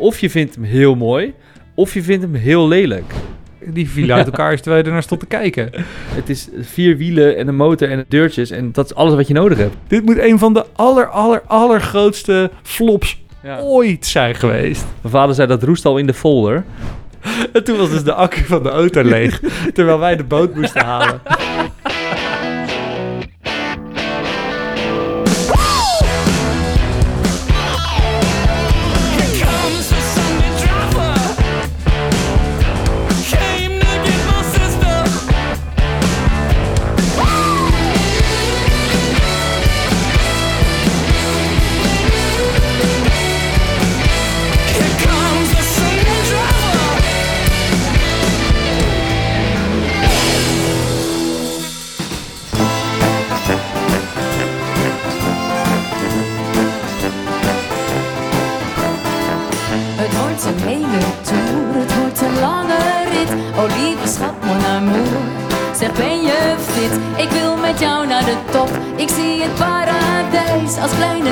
Of je vindt hem heel mooi, of je vindt hem heel lelijk. Die vielen uit elkaar terwijl je ernaar stond te kijken. Het is vier wielen en een motor en deurtjes en dat is alles wat je nodig hebt. Dit moet een van de aller, aller, allergrootste flops Ja. ooit zijn geweest. Mijn vader zei dat roest al in de folder. En toen was dus de accu van de auto leeg, terwijl wij de boot moesten halen.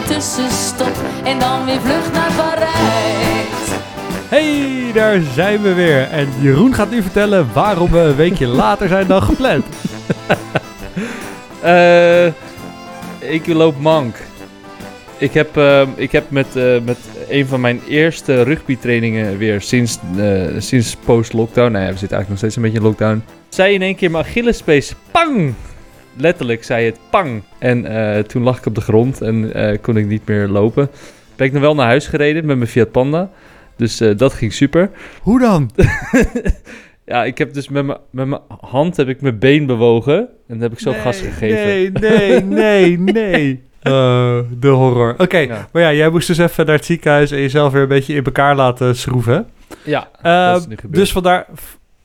Tussenstop. En dan weer vlug naar Parijs. Hey, daar zijn we weer. En Jeroen gaat nu vertellen waarom we een weekje later zijn dan gepland. Eh, ik loop mank. Ik heb, eh, ik heb met, eh, met een van mijn eerste rugbytrainingen weer sinds, eh, sinds post-lockdown. Nou ja, we zitten eigenlijk nog steeds een beetje in lockdown. Zei in één keer mijn Achillespees, pang! Letterlijk zei het pang. En eh, toen lag ik op de grond en eh, kon ik niet meer lopen. Ben ik nog wel naar huis gereden met mijn Fiat Panda. Dus eh, dat ging super. Hoe dan? Ja, ik heb dus met mijn, met mijn hand heb ik mijn been bewogen. En dan heb ik zo gas gegeven. Nee, nee, nee, nee. De horror. Oké, Ja. maar ja, jij moest dus even naar het ziekenhuis en jezelf weer een beetje in elkaar laten schroeven. Ja, Eh, dat is nu gebeurd. dus, vandaar,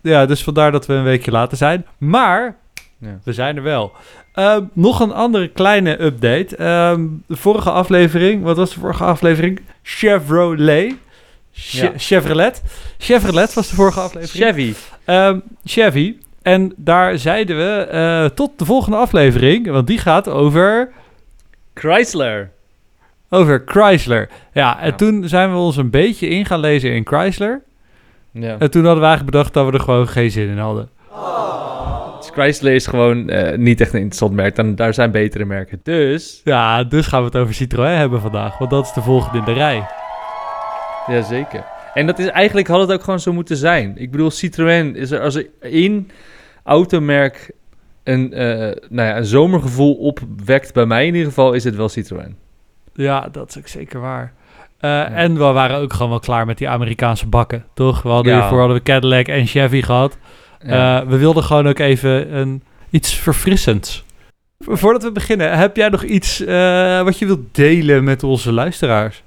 ja, dus vandaar dat we een weekje later zijn. Maar Ja. we zijn er wel. Eh, nog een andere kleine update. Ehm, de vorige aflevering, wat was de vorige aflevering? Chevrolet. Che- Ja. Chevrolet. Chevrolet was de vorige aflevering. Chevy. Ehm, Chevy. En daar zeiden we eh, tot de volgende aflevering, want die gaat over, Chrysler. over Chrysler. Ja, en Ja. toen zijn we ons een beetje in gaan lezen in Chrysler. Ja. En toen hadden we eigenlijk bedacht dat we er gewoon geen zin in hadden. Dus Chrysler is gewoon eh, niet echt een interessant merk. Dan, daar zijn betere merken. Dus, Ja, dus gaan we het over Citroën hebben vandaag, want dat is de volgende in de rij. jazeker. En dat is eigenlijk, had het ook gewoon zo moeten zijn. Ik bedoel, Citroën is er als er één automerk een, eh, nou ja, een zomergevoel opwekt, bij mij in ieder geval, is het wel Citroën. Ja, dat is ook zeker waar. Eh, En we waren ook gewoon wel klaar met die Amerikaanse bakken, toch? We hadden Ja. hiervoor hadden we Cadillac en Chevy gehad. Ja. Eh, we wilden gewoon ook even een, iets verfrissends. Vo- Voordat we beginnen, heb jij nog iets eh, wat je wilt delen met onze luisteraars?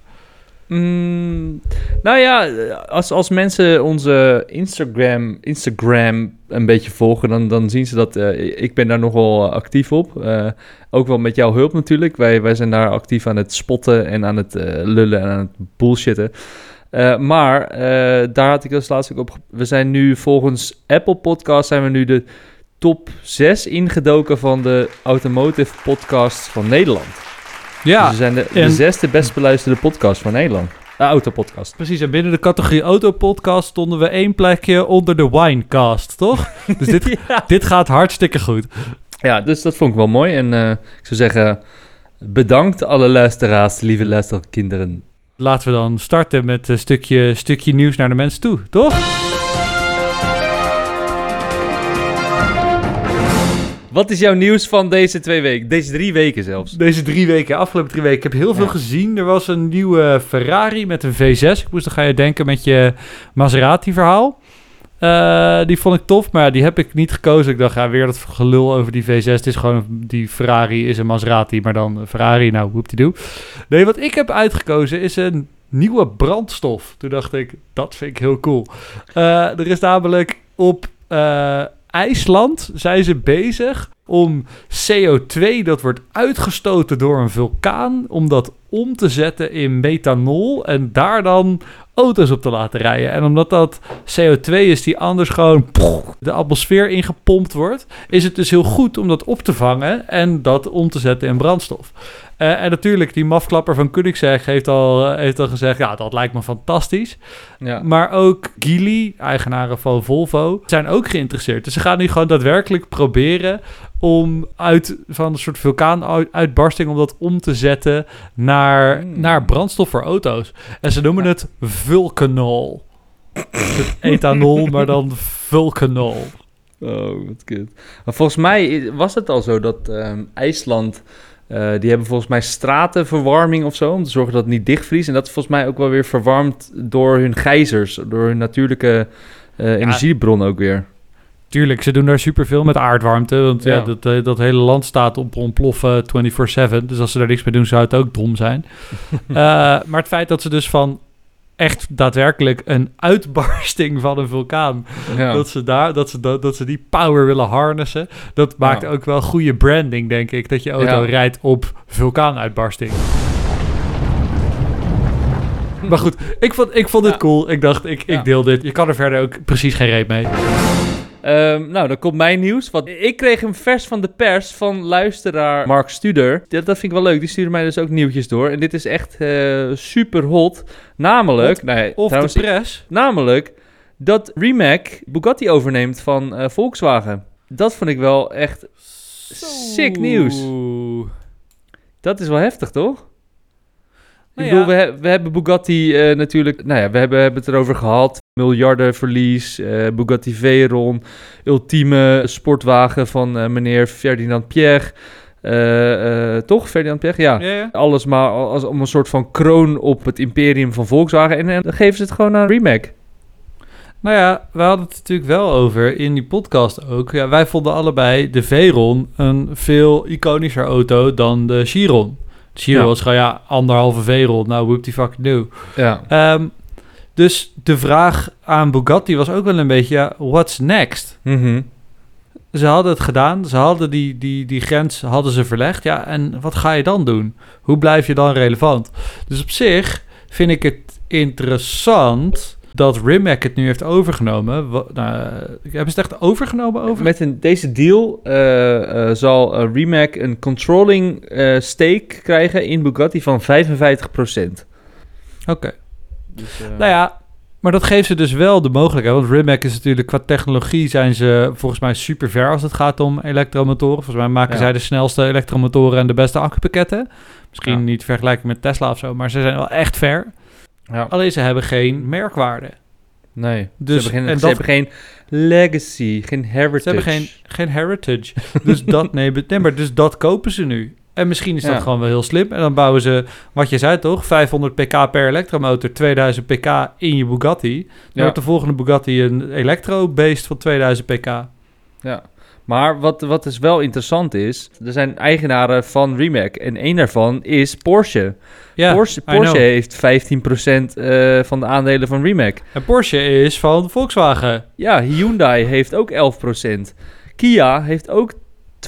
Mm, nou ja, als, als mensen onze Instagram, Instagram een beetje volgen, dan, dan zien ze dat eh, ik ben daar nogal actief op. Eh, ook wel met jouw hulp natuurlijk. Wij, wij zijn daar actief aan het spotten en aan het lullen en aan het bullshitten. Eh, maar eh, daar had ik als laatste ook op. We zijn nu volgens Apple Podcast zijn we nu de top 6 ingedoken van de automotive podcasts van Nederland. Ja, Dus we zijn de, zesde best beluisterde podcast van Nederland. De autopodcast. precies. En binnen de categorie autopodcast stonden we één plekje onder de winecast, toch? Dus dit, ja. dit gaat hartstikke goed. ja, dus dat vond ik wel mooi. En eh, ik zou zeggen, bedankt alle luisteraars, lieve luisterkinderen. Laten we dan starten met een stukje, stukje nieuws naar de mensen toe, toch? Wat is jouw nieuws van deze twee weken? Deze drie weken zelfs. Deze drie weken, afgelopen drie weken, ik heb heel veel Ja. gezien. Er was een nieuwe Ferrari met een V6. Ik moest dan ga je denken met je Maserati-verhaal. Eh, die vond ik tof, maar die heb ik niet gekozen. Ik dacht, ja, weer dat gelul over die V6. Het is gewoon, die Ferrari is een Maserati, maar dan Ferrari. Nou, whoop-de-doo. Nee, wat ik heb uitgekozen is een nieuwe brandstof. Toen dacht ik, dat vind ik heel cool. Eh, er is namelijk op eh, IJsland zijn ze bezig om CO2 dat wordt uitgestoten door een vulkaan, om dat om te zetten in methanol en daar dan auto's op te laten rijden. En omdat dat CO2 is die anders gewoon de atmosfeer ingepompt wordt, is het dus heel goed om dat op te vangen en dat om te zetten in brandstof. Eh, en natuurlijk, die mafklapper van Koenigsegg heeft al, eh, heeft al gezegd, ja, dat lijkt me fantastisch. Ja. Maar ook Geely, eigenaren van Volvo, zijn ook geïnteresseerd. Dus ze gaan nu gewoon daadwerkelijk proberen om uit van een soort vulkaanuitbarsting om dat om te zetten naar, Hmm. naar brandstof voor auto's. En ze noemen het vulcanol. Het ethanol, maar dan vulcanol. Oh, wat kut. Maar volgens mij was het al zo dat ehm, IJsland... eh, die hebben volgens mij stratenverwarming of zo... om te zorgen dat het niet dichtvriest. En dat is volgens mij ook wel weer verwarmd door hun gijzers... door hun natuurlijke eh, energiebron ook weer. Tuurlijk, ze doen daar superveel met aardwarmte. Want ja, Ja. dat, eh, dat hele land staat op ontploffen 24-7. Dus als ze daar niks mee doen, zou het ook dom zijn. Eh, maar het feit dat ze dus van echt daadwerkelijk een uitbarsting van een vulkaan... Ja. Dat, ze daar, dat, ze, dat, dat ze die power willen harnessen... dat maakt Ja. ook wel goede branding, denk ik. Dat je auto Ja. rijdt op vulkaanuitbarsting. Maar goed, ik vond, ik vond dit Ja. cool. Ik dacht, ik, ik deel dit. Je kan er verder ook precies geen reet mee. Ehm, nou, dan komt mijn nieuws. Want ik kreeg hem vers van de pers van luisteraar Mark Studer. Dat, dat vind ik wel leuk. Die stuurde mij dus ook nieuwtjes door. En dit is echt eh, super hot. Namelijk, nee, Of trouwens, de pres. namelijk dat Rimac Bugatti overneemt van eh, Volkswagen. Dat vond ik wel echt sick nieuws. Dat is wel heftig, toch? Nou ik bedoel, ja. we, we hebben Bugatti eh, natuurlijk... Nou ja, we hebben, hebben het erover gehad. Miljardenverlies, eh, Bugatti Veyron. Ultieme sportwagen van eh, meneer Ferdinand Pierre. Toch, Ferdinand Pierre? Ja. Ja, ja. Alles maar als, om een soort van kroon op het imperium van Volkswagen. En, dan geven ze het gewoon aan Rimac. Nou ja, we hadden het natuurlijk wel over in die podcast ook. Ja, wij vonden allebei de Veyron een veel iconischer auto dan de Chiron. De Chiron Ja. was gewoon ja, anderhalve Veyron. Nou, whoop die fucking do. Ja. Ehm, dus de vraag aan Bugatti was ook wel een beetje, ja, what's next? Mhm. Ze hadden het gedaan, ze hadden die, die, die grens hadden ze verlegd. Ja, en wat ga je dan doen? Hoe blijf je dan relevant? Dus op zich vind ik het interessant dat Rimac het nu heeft overgenomen. Nou, hebben ze het echt overgenomen? over? Met een, deze deal eh, eh, zal eh, Rimac een controlling eh, stake krijgen in Bugatti van 55%. Oké. Dus, Nou ja, maar dat geeft ze dus wel de mogelijkheid. Want Rimac is natuurlijk qua technologie zijn ze volgens mij super ver als het gaat om elektromotoren. Volgens mij maken Ja. zij de snelste elektromotoren en de beste accupakketten. Misschien Ja. niet vergelijking met Tesla of zo, maar ze zijn wel echt ver. Ja. Alleen ze hebben geen merkwaarde. Nee, Dus- ze, hebben geen, en ze dat- hebben geen legacy, geen heritage. Ze hebben geen, geen heritage. Dus dat nemen nee, maar dus dat kopen ze nu. En misschien is dat Ja. gewoon wel heel slim. En dan bouwen ze, wat je zei toch, 500 pk per elektromotor, 2000 pk in je Bugatti. Dan Ja. wordt de volgende Bugatti een elektro-beest van 2000 pk. Ja. Maar wat, wat dus wel interessant is, er zijn eigenaren van Rimac en één daarvan is Porsche. Ja, Porsche, heeft 15% eh, van de aandelen van Rimac. En Porsche is van Volkswagen. Ja, Hyundai heeft ook 11%. Kia heeft ook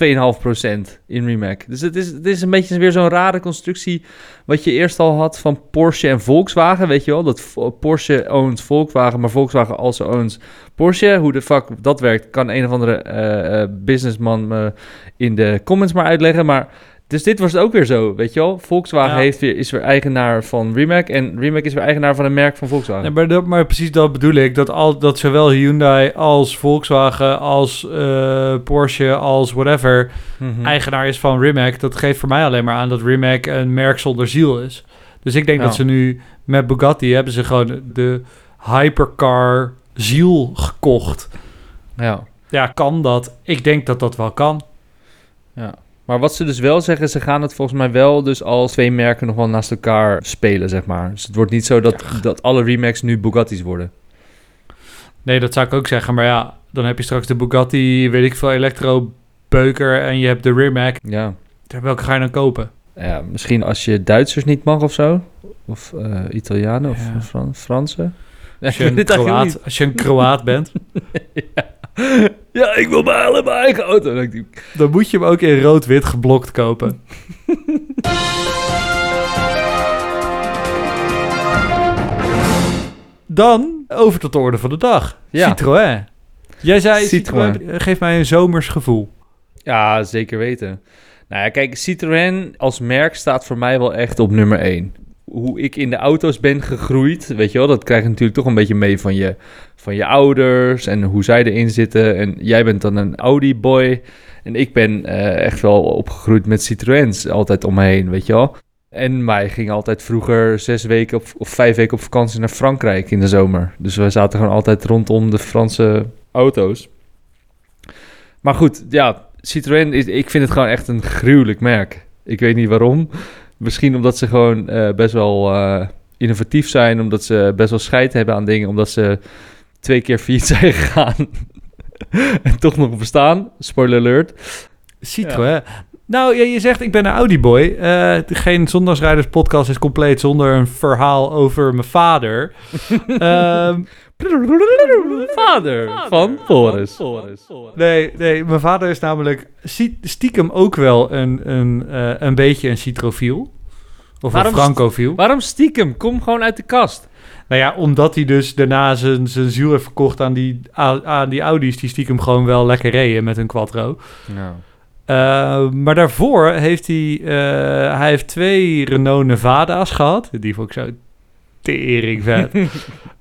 2,5% in Rimac. Dus het is, het is een beetje weer zo'n rare constructie... wat je eerst al had van Porsche en Volkswagen. Weet je wel, dat Porsche owns Volkswagen... maar Volkswagen also owns Porsche. Hoe de fuck dat werkt, kan een of andere eh, eh, businessman me in de comments maar uitleggen. Maar... Dus dit was het ook weer zo, weet je wel? Volkswagen Ja. heeft weer, is weer eigenaar van Rimac... en Rimac is weer eigenaar van een merk van Volkswagen. Ja, maar, dat, maar precies dat bedoel ik. Dat, al, dat zowel Hyundai als Volkswagen als eh, Porsche als whatever Mhm. eigenaar is van Rimac. Dat geeft voor mij alleen maar aan dat Rimac een merk zonder ziel is. Dus ik denk Ja. dat ze nu met Bugatti hebben ze gewoon de hypercar ziel gekocht. Ja. Ja, kan dat? Ik denk dat dat wel kan. Ja. Maar wat ze dus wel zeggen, ze gaan het volgens mij wel dus als twee merken nog wel naast elkaar spelen, zeg maar. Dus het wordt niet zo dat, dat alle Remax nu Bugattis worden. Nee, dat zou ik ook zeggen. Maar ja, dan heb je straks de Bugatti, weet ik veel, elektro-beuker en je hebt de Rimac. Ja. Welke ga je dan kopen? ja, misschien als je Duitsers niet mag of zo. Of eh, Italianen of Ja. Fran- Fransen. Als je, een Kroaat, als je een Kroaat bent, ja ja, ik wil balen mijn eigen auto. Dan, moet je hem ook in rood-wit geblokt kopen. Dan over tot de orde van de dag. Citroën. Jij zei, Citroën. Eh, Geeft mij een zomers gevoel. Ja, zeker weten. Nou ja, kijk, Citroën als merk staat voor mij wel echt op nummer 1. Hoe ik in de auto's ben gegroeid, weet je wel, dat krijg je natuurlijk toch een beetje mee van je, van je ouders en hoe zij erin zitten. En jij bent dan een Audi-boy en ik ben eh, echt wel opgegroeid met Citroëns altijd om me heen, weet je wel. En wij gingen altijd vroeger zes weken op, of vijf weken op vakantie naar Frankrijk in de zomer. Dus we zaten gewoon altijd rondom de Franse auto's. Maar goed, ja, Citroën, is, ik vind het gewoon echt een gruwelijk merk. Ik weet niet waarom. Misschien omdat ze gewoon eh, best wel eh, innovatief zijn, omdat ze best wel scheid hebben aan dingen, omdat ze twee keer failliet zijn gegaan en toch nog bestaan. Spoiler alert. Citroën. Nou, ja, je zegt ik ben een Audi-boy. Eh, geen Zondagsrijders podcast is compleet zonder een verhaal over mijn vader. Ehm, Vader van Boris. nee, nee, mijn vader is namelijk sti- stiekem ook wel een, een, eh, een beetje een citrofiel. Of Waarom een francofiel. Waarom stiekem? Kom gewoon uit de kast. Nou ja, omdat hij dus daarna zijn, zijn ziel heeft verkocht aan die, aan, die Audi's... die stiekem gewoon wel lekker reden met een quattro. Nou. Uh, maar daarvoor heeft hij... eh, hij heeft twee Renault Nevada's gehad. Die vond ik zo tering vet.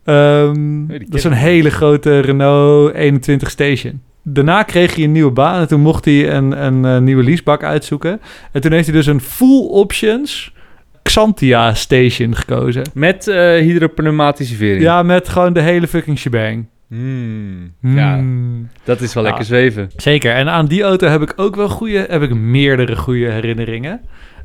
Ehm, dat is een hele grote Renault 21 Station. Daarna kreeg hij een nieuwe baan en toen mocht hij een, een, eh, nieuwe leasebak uitzoeken. En toen heeft hij dus een full options Xantia Station gekozen. Met eh hydropneumatische vering. Ja, met gewoon de hele fucking shebang. Hmm. Ja, Hmm. dat is wel Ja. lekker zweven. Zeker. En aan die auto heb ik ook wel goede, heb ik meerdere goede herinneringen.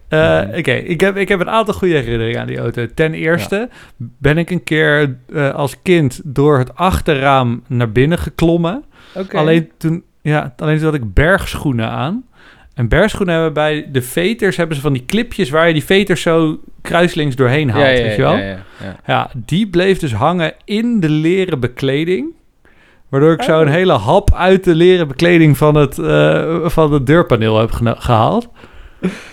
Eh, Mhm. Oké, ik, heb, ik heb een aantal goede herinneringen aan die auto. Ten eerste ben ik een keer eh, als kind door het achterraam naar binnen geklommen. Alleen toen, ja, alleen toen had ik bergschoenen aan. En bergschoenen hebben bij de veters hebben ze van die clipjes waar je die veters zo kruislings doorheen haalt, ja, ja, weet je wel? Ja, ja, ja. Ja, die bleef dus hangen in de leren bekleding. Waardoor ik zo een Oh. hele hap uit de leren bekleding van het, eh, van het deurpaneel heb gehaald.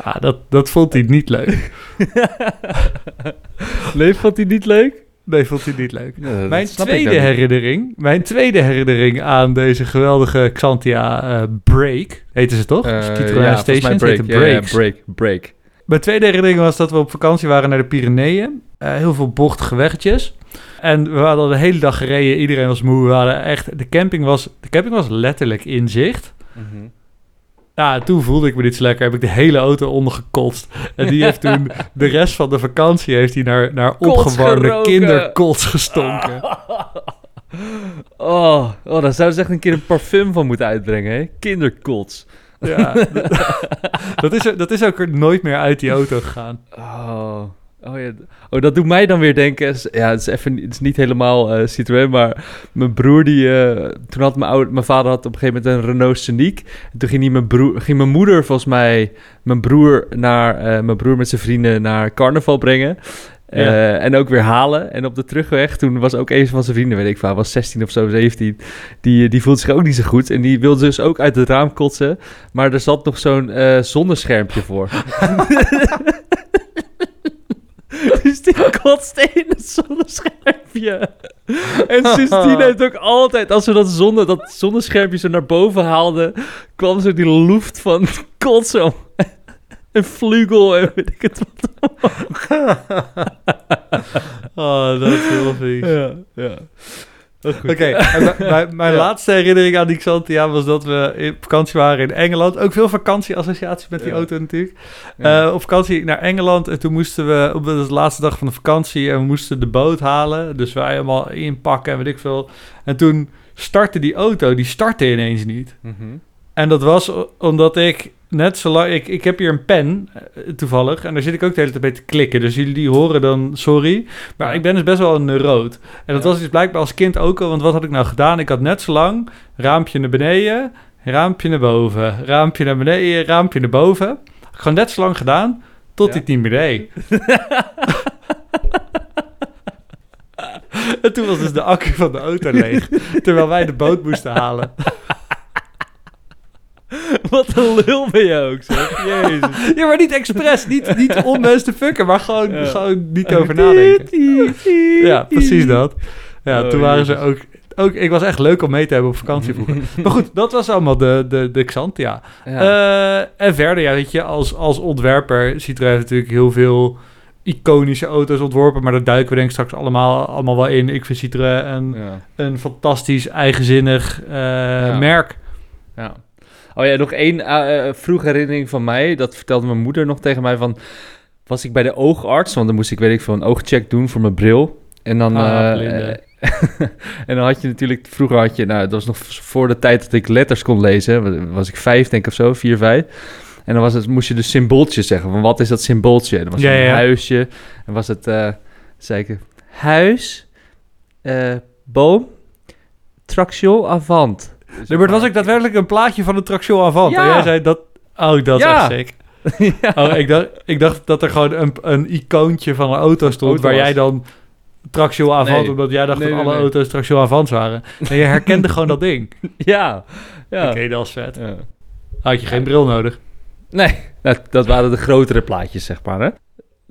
Ah, dat, dat vond hij niet leuk. Nee, vond hij niet leuk? Nee, vond hij niet leuk. Ja, Mijn tweede herinnering, mijn tweede herinnering aan deze geweldige Xantia eh, Break, heette ze toch? Citroën ja, Stations break. Ja, ja, break, break. Mijn tweede herinnering was dat we op vakantie waren naar de Pyreneeën. Eh, heel veel bochtige weggetjes. En we hadden de hele dag gereden. Iedereen was moe. We hadden echt... De camping was, de camping was letterlijk in zicht. Mhm. Ja, toen voelde ik me niet zo lekker. Heb ik de hele auto ondergekotst. En die heeft toen de rest van de vakantie... heeft hij naar, naar opgewarmde kinderkots gestonken. Oh, oh, daar zouden ze echt een keer een parfum van moeten uitbrengen, hè? Kinderkots. Ja, dat, is, dat is ook er nooit meer uit die auto gegaan. Oh. Oh, ja. oh, dat doet mij dan weer denken. Ja, het is even het is niet helemaal Citroën, maar mijn broer die. eh, toen had mijn, oude, mijn vader had op een gegeven moment een Renault Scenic. En toen ging, die mijn, broer, ging mijn moeder volgens mij mijn broer, naar, eh, mijn broer met zijn vrienden naar carnaval brengen. Ja. En ook weer halen. En op de terugweg, toen was ook een van zijn vrienden, weet ik veel, hij was 16 of zo, 17. Die, die voelde zich ook niet zo goed. En die wilde dus ook uit het raam kotsen. Maar er zat nog zo'n eh zonneschermpje voor. die kotste in het zonneschermpje. En sindsdien heeft ook altijd, als we dat, zonne, dat zonneschermpje zo naar boven haalden, kwam zo die loeft van kotsen om. En vlugel en weet ik het wat. Oh, dat is heel vies. Ja, ja. Oké, mijn- laatste herinnering aan die Xantia was dat we in vakantie waren in Engeland. Ook veel vakantieassociaties met die Ja. auto natuurlijk. Ja. Eh, op vakantie naar Engeland en toen moesten we, op de laatste dag van de vakantie, en we moesten de boot halen. Dus wij helemaal inpakken en weet ik veel. En toen startte die auto, die startte ineens niet. Mhm. En dat was omdat ik net zo lang... Ik, ik heb hier een pen, eh, toevallig. En daar zit ik ook de hele tijd bij te klikken. Dus jullie die horen dan, sorry. Maar ik ben dus best wel een neuroot. En dat was dus blijkbaar als kind ook al. Want wat had ik nou gedaan? Ik had net zo lang raampje naar beneden, raampje naar boven. Raampje naar beneden, raampje naar boven. Ik Gewoon net zo lang gedaan, tot Ja. ik het niet meer deed. en toen was dus de accu van de auto leeg. terwijl wij de boot moesten halen. Wat een lul ben je ook, zeg. Jezus. Ja, maar niet expres. Niet, niet om mensen te fucken, maar gewoon, Ja. gewoon niet over nadenken. Ja, precies dat. Ja, Oh, toen waren ze ook, ook... Ik was echt leuk om mee te hebben op vakantie vroeger. maar goed, dat was allemaal de, de, de Xantia. Ja. Eh, en verder, ja, weet je, als, als ontwerper... Citroën heeft natuurlijk heel veel iconische auto's ontworpen... maar daar duiken we denk ik straks allemaal, allemaal wel in. Ik vind Citroën een, ja. een fantastisch, eigenzinnig eh, merk. Ja. Oh ja, nog één eh, vroege herinnering van mij. Dat vertelde mijn moeder nog tegen mij van... Was ik bij de oogarts, want dan moest ik, weet ik veel, een oogcheck doen voor mijn bril. En dan... Ah, eh, en dan had je natuurlijk... Vroeger had je... Nou, dat was nog voor de tijd dat ik letters kon lezen. Was ik vijf, denk ik, of zo. Vier, vijf. En dan was het, moest je dus symbooltjes zeggen. Van wat is dat symbooltje? En dan was Ja, het een ja. huisje. En was het... zei ik... Huis... boom... Traction avant. Nee, maar het was ook daadwerkelijk een plaatje van de Traction Avant. Ja. En jij zei dat... Oh, dat is Ja. echt sick. Oh, ik dacht, ik dacht dat er gewoon een, een icoontje van een auto stond... Auto waar was. jij dan Traction Avant... Nee. omdat jij dacht Nee, dat nee, alle nee. auto's Traction Avant waren. En je herkende gewoon dat ding. Ja. ja. Oké, dat is vet. Ja. Had je geen bril nodig. Nee, dat, dat waren de grotere plaatjes, zeg maar. Hè?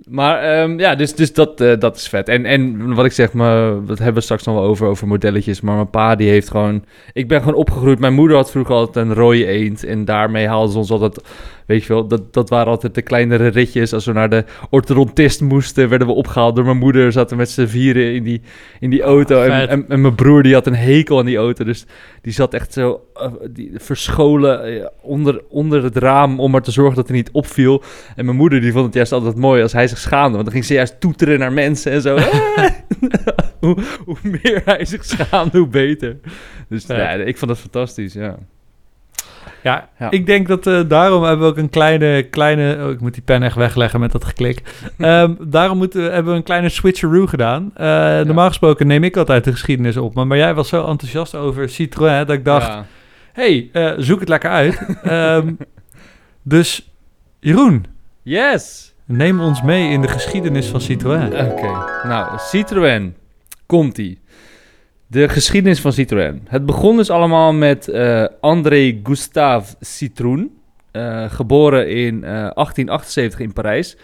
Maar ehm, ja, dus, dus dat, eh, dat is vet. En, en wat ik zeg, maar, dat hebben we straks nog wel over, over modelletjes. Maar mijn pa, die heeft gewoon... Ik ben gewoon opgegroeid. Mijn moeder had vroeger altijd een rode eend. En daarmee haalden ze ons altijd... Weet je wel, dat, dat waren altijd de kleinere ritjes. Als we naar de orthodontist moesten, werden we opgehaald door mijn moeder. Zaten met z'n vieren in die, in die auto. En, en, en mijn broer, die had een hekel aan die auto. Dus die zat echt zo eh, die, verscholen eh, onder, onder het raam... om maar te zorgen dat hij niet opviel. En mijn moeder die vond het juist altijd mooi als hij zich schaamde. Want dan ging ze juist toeteren naar mensen en zo. hoe, hoe meer hij zich schaamde, hoe beter. Dus ja, ik vond dat fantastisch, ja. Ja, Ja. ik denk dat eh, daarom hebben we ook een kleine, kleine... Oh, ik moet die pen echt wegleggen met dat geklik. Ehm, daarom moeten we, hebben we een kleine switcheroo gedaan. Eh, Normaal gesproken neem ik altijd de geschiedenis op. Maar, maar jij was zo enthousiast over Citroën dat ik dacht... Ja. hey, eh, zoek het lekker uit. Ehm, dus Jeroen, Yes! neem ons mee in de geschiedenis van Citroën. Oké, nou, Citroën. Komt-ie. De geschiedenis van Citroën. Het begon dus allemaal met eh, André Gustave Citroën. eh, geboren in eh, 1878 in Parijs.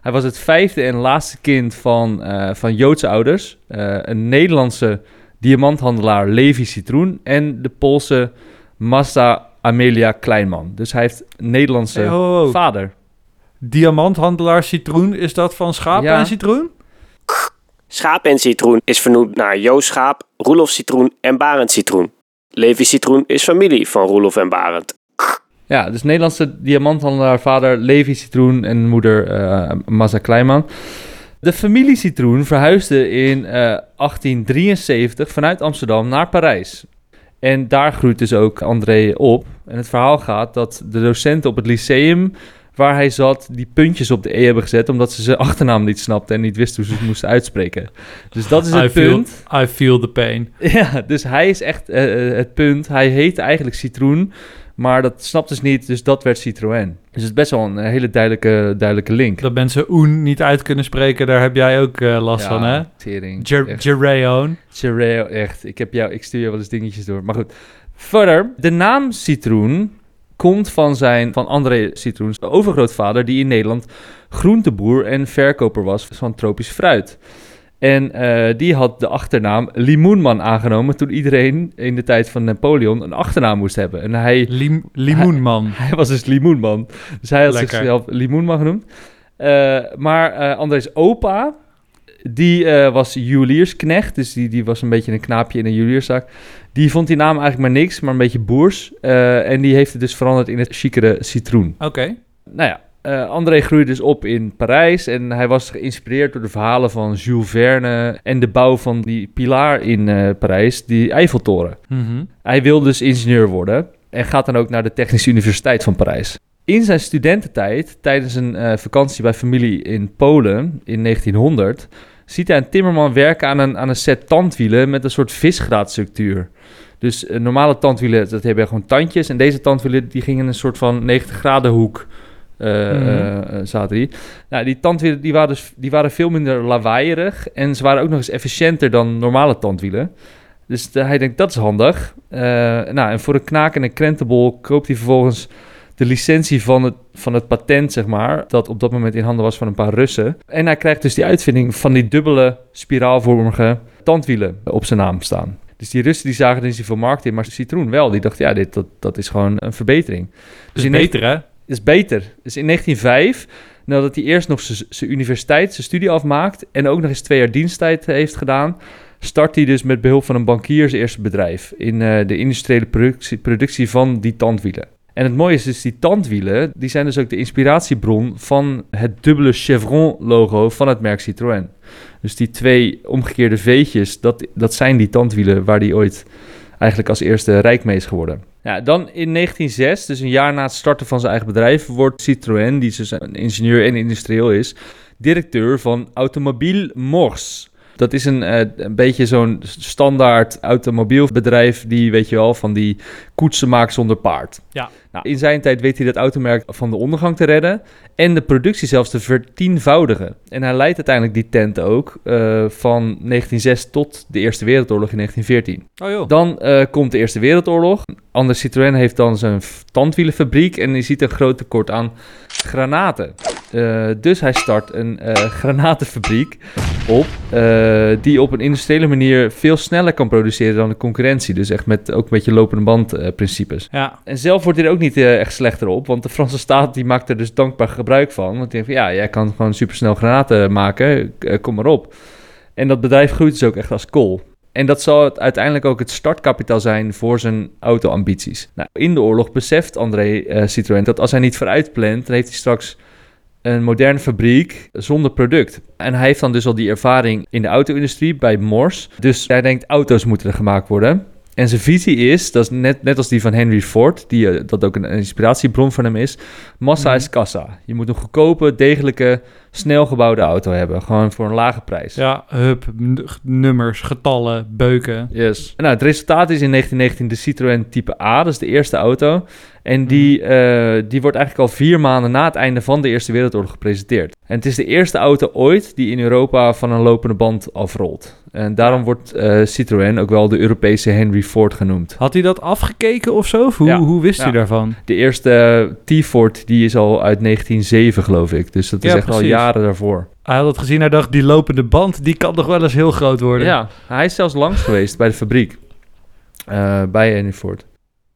Hij was het vijfde en laatste kind van, eh, van Joodse ouders. Eh, een Nederlandse diamanthandelaar Levi Citroën. En de Poolse Mazda Amelia Kleinman. Dus hij heeft een Nederlandse Hey, ho, ho, ho. vader. Diamanthandelaar Citroën, is dat van schapen Ja. en Citroën? Schaap en citroen is vernoemd naar Joost Schaap, Roelof Citroen en Barend Citroen. Levi Citroen is familie van Roelof en Barend. Ja, dus Nederlandse diamanthandelaar, vader Levi Citroen en moeder eh Mazda Kleinman. De familie Citroen verhuisde in eh, 1873 vanuit Amsterdam naar Parijs. En daar groeit dus ook André op. En het verhaal gaat dat de docenten op het lyceum waar hij zat, die puntjes op de E hebben gezet, omdat ze zijn achternaam niet snapten en niet wisten hoe ze het moesten uitspreken. Dus dat is I het feel- punt. I feel the pain. Ja, dus hij is echt eh, eh, het punt. Hij heet eigenlijk Citroen, maar dat snapten ze niet, dus dat werd Citroën. Dus het is best wel een eh, hele duidelijke, duidelijke link. Dat mensen Oen niet uit kunnen spreken, daar heb jij ook last van, hè? Tering. Jereon. Chereo, echt. Ik, heb jou, ik stuur je wel eens dingetjes door. Maar goed. Verder, de naam Citroen komt van zijn, van André Citroens overgrootvader, die in Nederland groenteboer en verkoper was van tropisch fruit. En eh, die had de achternaam Limoenman aangenomen toen iedereen in de tijd van Napoleon een achternaam moest hebben. En hij, Lim- limoenman. hij was dus Limoenman. Dus hij had Lekker. zichzelf Limoenman genoemd. Eh, maar eh André's opa, die was juweliersknecht. Dus die, die was een beetje een knaapje in een juwelierszaak. Die vond die naam eigenlijk maar niks, maar een beetje boers. Eh, en die heeft het dus veranderd in het chicere citroen. Oké. Nou ja, eh, André groeide dus op in Parijs. En hij was geïnspireerd door de verhalen van Jules Verne. En de bouw van die pilaar in eh, Parijs, die Eiffeltoren. Mhm. Hij wil dus ingenieur worden en gaat dan ook naar de Technische Universiteit van Parijs. In zijn studententijd, tijdens een vakantie bij familie in Polen in 1900, ziet hij een timmerman werken aan een, aan een set tandwielen met een soort visgraatstructuur. Dus eh, normale tandwielen, dat hebben gewoon tandjes. En deze tandwielen, die gingen in een soort van 90 graden hoek. eh, eh, zaten die. Nou, die tandwielen die waren, dus, die waren veel minder lawaaierig. En ze waren ook nog eens efficiënter dan normale tandwielen. Dus hij denkt, dat is handig. Nou, en voor een knaak en een krentenbol koopt hij vervolgens de licentie van het, van het patent, zeg maar, dat op dat moment in handen was van een paar Russen. En hij krijgt dus die uitvinding van die dubbele spiraalvormige tandwielen op zijn naam staan. Dus die Russen die zagen er niet zoveel markt in, maar Citroën wel. Die dachten, ja, dit, dat, dat is gewoon een verbetering. Dus in beter, hè? is beter. Dus in 1905, nadat hij eerst nog zijn universiteit, zijn studie afmaakt... en ook nog eens twee jaar diensttijd heeft gedaan... start hij dus met behulp van een bankier zijn eerste bedrijf... in eh, de industriële productie, productie van die tandwielen. En het mooie is dus, die tandwielen... die zijn dus ook de inspiratiebron van het dubbele chevron-logo van het merk Citroën. Dus die twee omgekeerde V'tjes, dat, dat zijn die tandwielen... waar die ooit eigenlijk als eerste rijk mee is geworden. Ja, dan in 1906, dus een jaar na het starten van zijn eigen bedrijf, wordt Citroën, die dus een ingenieur en industrieel is, directeur van Automobiel Mors. Dat is een, eh, een beetje zo'n standaard automobielbedrijf die, weet je wel, van die koetsen maakt zonder paard. Ja. Nou, in zijn tijd weet hij dat automerk van de ondergang te redden en de productie zelfs te vertienvoudigen. En hij leidt uiteindelijk die tent ook eh, van 1906 tot de Eerste Wereldoorlog in 1914. Oh joh. Dan eh, komt de Eerste Wereldoorlog. Anders Citroën heeft dan zijn tandwielenfabriek en je ziet een groot tekort aan granaten. Eh, dus hij start een granatenfabriek op, die op een industriële manier veel sneller kan produceren dan de concurrentie. Dus echt met ook een beetje lopende band principes. Ja, En zelf wordt hij er ook niet eh, echt slechter op, want de Franse staat die maakt er dus dankbaar gebruik van. Want die denkt van ja, jij kan gewoon supersnel granaten maken, eh, kom maar op. En dat bedrijf groeit dus ook echt als kool. En dat zal het uiteindelijk ook het startkapitaal zijn voor zijn auto-ambities. Nou, in de oorlog beseft André eh, Citroën dat als hij niet vooruit plant, dan heeft hij straks een moderne fabriek zonder product. En hij heeft dan dus al die ervaring in de auto-industrie bij Mors. Dus hij denkt, auto's moeten er gemaakt worden. En zijn visie is, dat is net, net als die van Henry Ford, die, eh, dat ook een inspiratiebron van hem is, massa Mhm. is kassa. Je moet een goedkope, degelijke, snel gebouwde auto hebben. Gewoon voor een lage prijs. ja hub, n- nummers, getallen, beuken. Yes. Nou, het resultaat is in 1919 de Citroën Type A, dat is de eerste auto. En die, eh, die wordt eigenlijk al vier maanden na het einde van de Eerste Wereldoorlog gepresenteerd. En het is de eerste auto ooit die in Europa van een lopende band afrolt. En daarom wordt eh, Citroën ook wel de Europese Henry Ford genoemd. Had hij dat afgekeken of zo? Of hoe, Ja. hoe wist Ja. hij daarvan? De eerste eh, T-Ford die is al uit 1907 geloof ik. Dus dat is Ja, echt al precies. Jaren daarvoor. Hij had het gezien, hij dacht, die lopende band, die kan toch wel eens heel groot worden? Ja, hij is zelfs langs geweest bij de fabriek. eh, bij Henry Ford.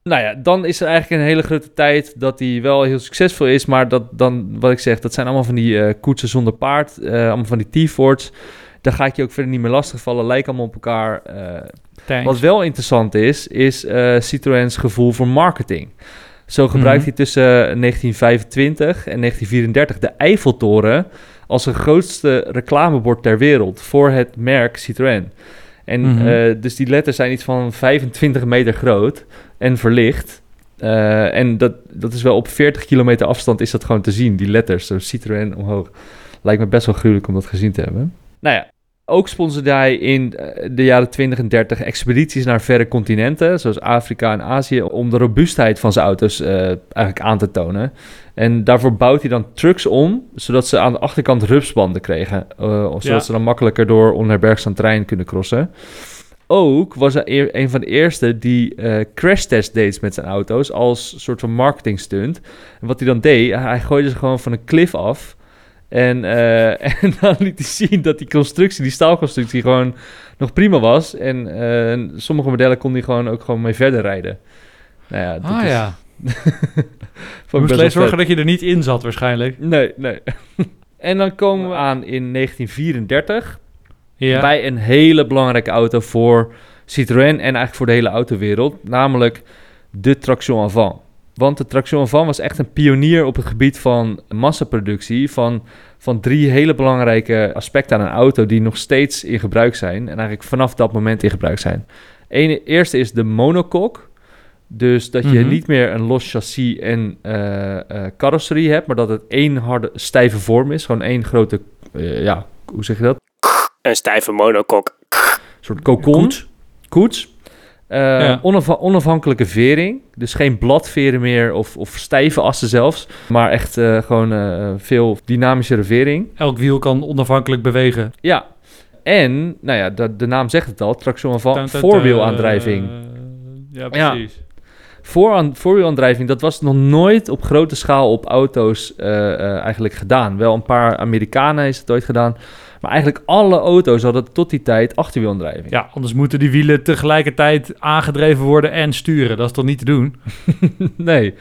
Nou ja, dan is er eigenlijk een hele grote tijd dat hij wel heel succesvol is. Maar dat dan, wat ik zeg, dat zijn allemaal van die eh, koetsen zonder paard. eh, allemaal van die T-Fords. Daar ga ik je ook verder niet meer lastigvallen. Lijken allemaal op elkaar. eh, wat wel interessant is, is eh Citroën's gevoel voor marketing. Zo gebruikt Mhm. hij tussen 1925 en 1934 de Eiffeltoren als een grootste reclamebord ter wereld voor het merk Citroën. En Mhm. eh, dus die letters zijn iets van 25 meter groot en verlicht. Eh, en dat, dat is wel op 40 kilometer afstand is dat gewoon te zien, die letters, zo Citroën omhoog. Lijkt me best wel gruwelijk om dat gezien te hebben. Nou ja, ook sponsorde hij in eh, de jaren 20 en 30 expedities naar verre continenten, zoals Afrika en Azië, om de robuustheid van zijn auto's eh, eigenlijk aan te tonen. En daarvoor bouwt hij dan trucks om, zodat ze aan de achterkant rupsbanden kregen, eh, zodat Ja. ze dan makkelijker door onherbergzaam terrein kunnen crossen. Ook was hij een van de eerste die eh crashtest deed met zijn auto's als soort van marketing stunt. En wat hij dan deed, hij gooide ze gewoon van een cliff af. En, eh, en dan liet hij zien dat die constructie, die staalconstructie, gewoon nog prima was. En eh, sommige modellen kon hij gewoon ook gewoon mee verder rijden. Nou ja, dat Ah is, ja. Je moest alleen zorgen dat je er niet in zat waarschijnlijk. Nee, nee. en dan komen we aan in 1934 Ja. bij een hele belangrijke auto voor Citroën en eigenlijk voor de hele autowereld, namelijk de traction avant. Want de traction avant was echt een pionier op het gebied van massaproductie van, van drie hele belangrijke aspecten aan een auto die nog steeds in gebruik zijn en eigenlijk vanaf dat moment in gebruik zijn. Eén, eerste is de monocoque. Dus dat je Mhm. niet meer een los chassis en eh, eh, carrosserie hebt, maar dat het één harde, stijve vorm is. Gewoon één grote, eh, ja, hoe zeg je dat? Een stijve monokok. Een soort cocon. Koets. Koets. Eh, Ja. onaf- onafhankelijke vering. Dus geen bladveren meer of, of stijve assen zelfs. Maar echt eh, gewoon eh, veel dynamischere vering. Elk wiel kan onafhankelijk bewegen. Ja. En, nou ja, de, de naam zegt het al. Traction van voorwielaandrijving. Ja, Ja. precies. Voorwielaandrijving, dat was nog nooit op grote schaal op auto's eigenlijk gedaan. Wel een paar Amerikanen is het ooit gedaan. Maar eigenlijk alle auto's hadden tot die tijd achterwielaandrijving. Ja, anders moeten die wielen tegelijkertijd aangedreven worden en sturen. Dat is toch niet te doen? nee.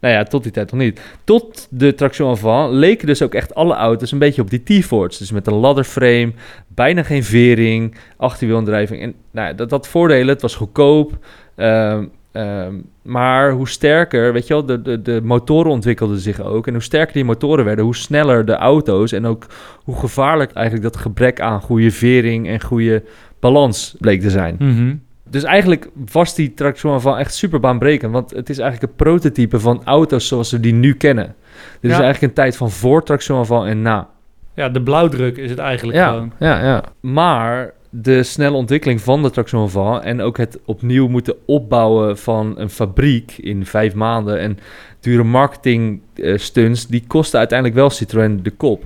Nou ja, tot die tijd nog niet. Tot de traction avant leken dus ook echt alle auto's een beetje op die T-Fords. Dus met een ladderframe, bijna geen vering, achterwielaandrijving. En nou ja, dat had voordelen, het was goedkoop. Ehm, ehm, maar hoe sterker, weet je wel, de, de, de motoren ontwikkelden zich ook. En hoe sterker die motoren werden, hoe sneller de auto's. En ook hoe gevaarlijk eigenlijk dat gebrek aan goede vering en goede balans bleek te zijn. Mhm. Dus eigenlijk was die traction van echt super baanbrekend. Want het is eigenlijk een prototype van auto's zoals we die nu kennen. Dit is eigenlijk een tijd van voor traction van en na. Ja, de blauwdruk is het eigenlijk Ja, gewoon. ja, ja. Maar de snelle ontwikkeling van de traction van en ook het opnieuw moeten opbouwen van een fabriek in vijf maanden en dure marketing eh, stunts, die kosten uiteindelijk wel Citroën de kop.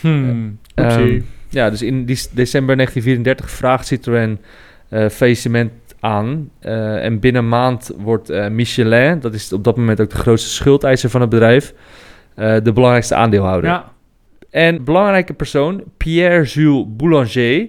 Hmm. Ehm, Oepsie. ja, dus in die, december 1934 vraagt Citroën eh faillissement aan. eh, en binnen een maand wordt eh, Michelin, dat is op dat moment ook de grootste schuldeiser van het bedrijf, eh, de belangrijkste aandeelhouder. ja. En belangrijke persoon, Pierre-Jules Boulanger,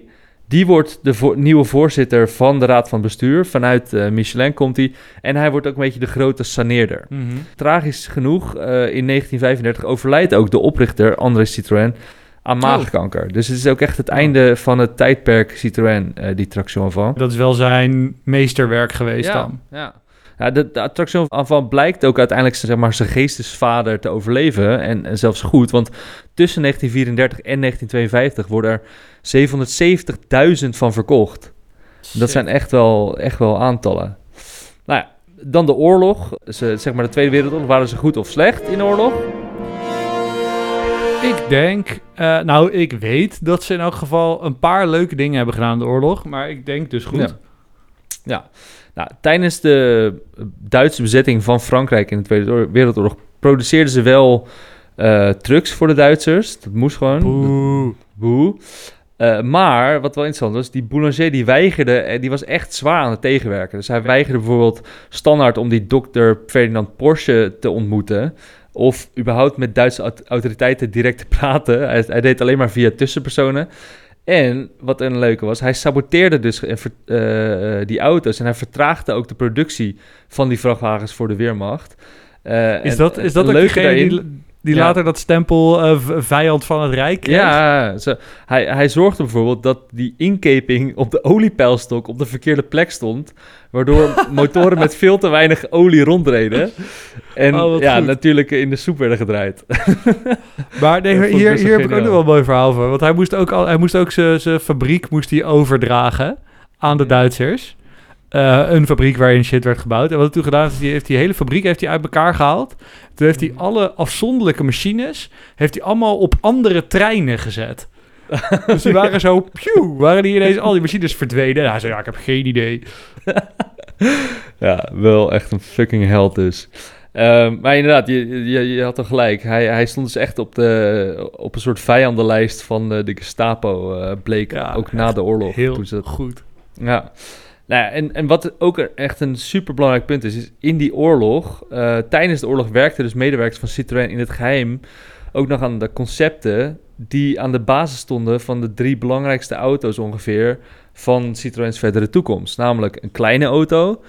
die wordt de vo- nieuwe voorzitter van de raad van bestuur. Vanuit eh, Michelin komt hij. En hij wordt ook een beetje de grote saneerder. Mhm. Tragisch genoeg, eh, in 1935 overlijdt ook de oprichter André Citroën aan Oh. maagkanker. Dus het is ook echt het einde van het tijdperk Citroën, eh, die traction van. Dat is wel zijn meesterwerk geweest ja, dan. Ja. Ja, de, de attraction van blijkt ook uiteindelijk zeg maar, zijn geestesvader te overleven. En, en zelfs goed, want tussen 1934 en 1952 worden er 770.000 van verkocht. Dat zijn echt wel, echt wel aantallen. Nou ja, dan de oorlog. Ze, zeg maar de Tweede Wereldoorlog. Waren ze goed of slecht in de oorlog? Ik denk, eh, nou, ik weet dat ze in elk geval een paar leuke dingen hebben gedaan in de oorlog. Maar ik denk dus goed. Ja. Ja. Nou, tijdens de Duitse bezetting van Frankrijk in de Tweede Wereldoorlog produceerden ze wel eh, trucks voor de Duitsers. Dat moest gewoon. Boe. Boe. Eh, maar wat wel interessant was, die Boulanger die weigerde, en die was echt zwaar aan het tegenwerken. Dus hij weigerde bijvoorbeeld standaard om die dokter Ferdinand Porsche te ontmoeten. Of überhaupt met Duitse aut- autoriteiten direct te praten. Hij, hij deed alleen maar via tussenpersonen. En wat een leuke was, hij saboteerde dus eh, eh, eh, die auto's. En hij vertraagde ook de productie van die vrachtwagens voor de Weermacht. Is en dat, is dat ook leuke degene daarin- die, die Ja. later dat stempel eh, vijand van het Rijk kreeg? Ja, zo, hij, hij zorgde bijvoorbeeld dat die inkeping op de oliepeilstok op de verkeerde plek stond. Waardoor motoren met veel te weinig olie rondreden. En Oh, ja, goed. natuurlijk in de soep werden gedraaid. Maar nee, hier, hier heb ik ook nog wel een mooi verhaal voor. Want hij moest ook, al, hij moest ook zijn zijn fabriek moest hij overdragen aan de Duitsers. Eh, een fabriek waarin shit werd gebouwd. En wat hij toen gedaan heeft, hij heeft die hele fabriek heeft hij uit elkaar gehaald. Toen heeft hij alle afzonderlijke machines heeft hij allemaal op andere treinen gezet. dus die waren zo, pew, waren die ineens al die machines verdwenen. En hij zei, ja, ik heb geen idee. ja, wel echt een fucking held dus. Ehm, maar inderdaad, je, je, je had toch gelijk. Hij, hij stond dus echt op, de, op een soort vijandenlijst van de, de Gestapo, eh, bleek Ja, ook na de oorlog. Heel toen ze dat goed. Ja. Nou ja, en, en wat ook echt een superbelangrijk punt is, is in die oorlog, eh, tijdens de oorlog werkten dus medewerkers van Citroën in het geheim ook nog aan de concepten die aan de basis stonden van de drie belangrijkste auto's ongeveer van Citroën's verdere toekomst. Namelijk een kleine auto,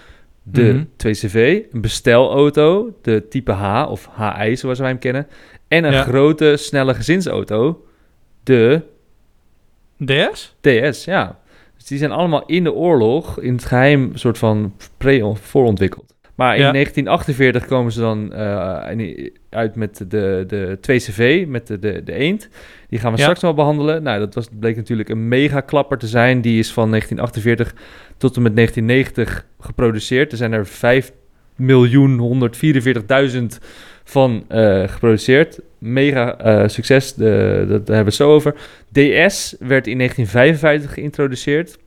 de Mhm. 2CV, een bestelauto, de type H of HI zoals wij hem kennen, en een Ja. grote snelle gezinsauto, de DS? DS, ja. Dus die zijn allemaal in de oorlog in het geheim soort van pre voorontwikkeld. Maar in Ja. 1948 komen ze dan eh, uit met de, de 2CV, met de, de, de eend. Die gaan we Ja. straks wel behandelen. Nou, dat was, bleek natuurlijk een mega klapper te zijn. Die is van 1948 tot en met 1990 geproduceerd. Er zijn er 5.144.000 van eh, geproduceerd. Mega eh, succes, de, dat, daar hebben we het zo over. DS werd in 1955 geïntroduceerd.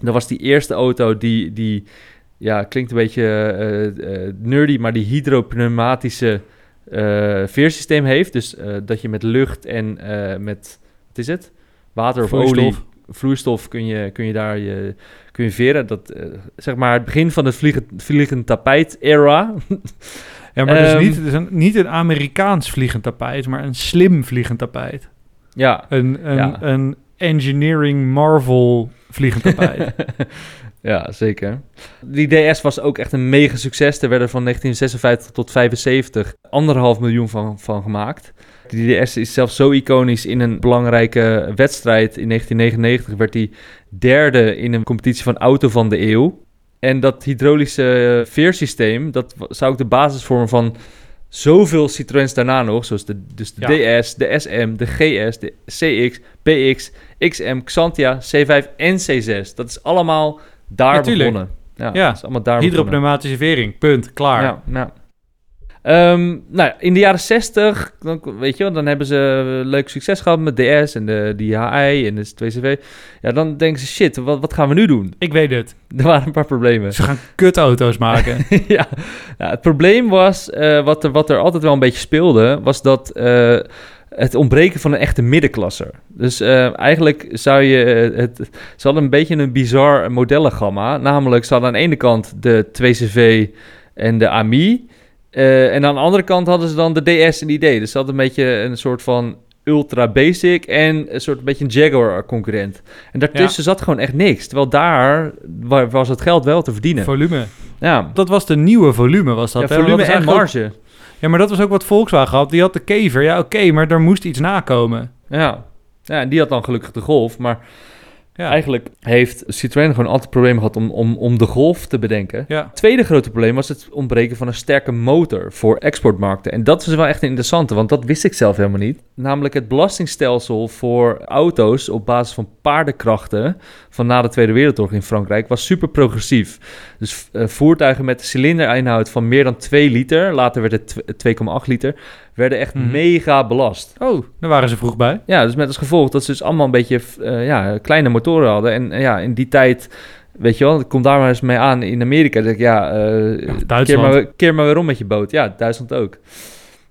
Dat was die eerste auto die, die ja, klinkt een beetje eh, nerdy, maar die hydropneumatische veersysteem heeft. Dus dat je met lucht en met, wat is het? Water of Vloeistof. olie, vloeistof kun je, kun je daar je, kun je veren. Dat, zeg maar het begin van het vliegen, vliegend tapijt era. Ja, maar het Ehm, is niet, het is een, niet een Amerikaans vliegend tapijt, maar een slim vliegend tapijt. Ja, Een, een, Ja. een engineering marvel vliegend tapijt. ja, zeker. Die DS was ook echt een mega succes. Er werden van 1956 tot 75 anderhalf miljoen van, van gemaakt. Die DS is zelfs zo iconisch in een belangrijke wedstrijd. In 1999 werd hij derde in een competitie van auto van de eeuw. En dat hydraulische eh, veersysteem, dat zou ook de basis vormen van zoveel Citroëns daarna nog. Zoals de, dus de Ja. DS, de SM, de GS, de CX, PX, XM, Xantia, C5 en C6. Dat is allemaal daar begonnen. Ja, Ja. dat is allemaal daar begonnen. Hydropneumatische vering, punt, klaar. Ja, ja. Ehm, nou, ja, in de jaren 60, dan, weet je wel, dan hebben ze eh, leuk succes gehad met DS en de, die HI en de 2CV. Ja, dan denken ze, shit, wat, wat gaan we nu doen? Ik weet het. Er waren een paar problemen. Ze gaan kutauto's maken. ja, nou, het probleem was, eh, wat, er, wat er altijd wel een beetje speelde, was dat eh, het ontbreken van een echte middenklasser. Dus eigenlijk zou je het... Ze hadden een beetje een bizar modellengamma. Namelijk, ze hadden aan de ene kant de 2CV en de AMI. Eh, en aan de andere kant hadden ze dan de DS en de ID. Dus ze hadden een beetje een soort van ultra basic en een soort beetje een Jaguar concurrent. En daartussen zat gewoon echt niks. Terwijl daar wa- was het geld wel te verdienen. volume. ja, Dat was de nieuwe volume, was dat. ja, volume Dat en ook- marge. Ja, maar dat was ook wat Volkswagen had. Die had de kever. Ja, oké, maar er moest iets nakomen. Ja. ja, en die had dan gelukkig de Golf. Maar Ja, eigenlijk heeft Citroën gewoon altijd problemen gehad om, om, om de Golf te bedenken. ja. Tweede grote probleem was het ontbreken van een sterke motor voor exportmarkten. En dat was wel echt een interessante, want dat wist ik zelf helemaal niet. Namelijk het belastingstelsel voor auto's op basis van paardenkrachten van na de Tweede Wereldoorlog in Frankrijk was super progressief. Dus eh, voertuigen met een cilinderinhoud van meer dan 2 liter, later werd het tw- 2,8 liter, werden echt Mhm. mega belast. Oh, daar waren ze vroeg bij. Ja, dus met als gevolg dat ze dus allemaal een beetje eh, ja, kleine motoren hadden. En eh, ja, in die tijd, weet je wel, kom daar maar eens mee aan in Amerika. Dan denk ik, ja, eh, keer, Duitsland. maar, keer maar weer om met je boot. Ja, Duitsland ook.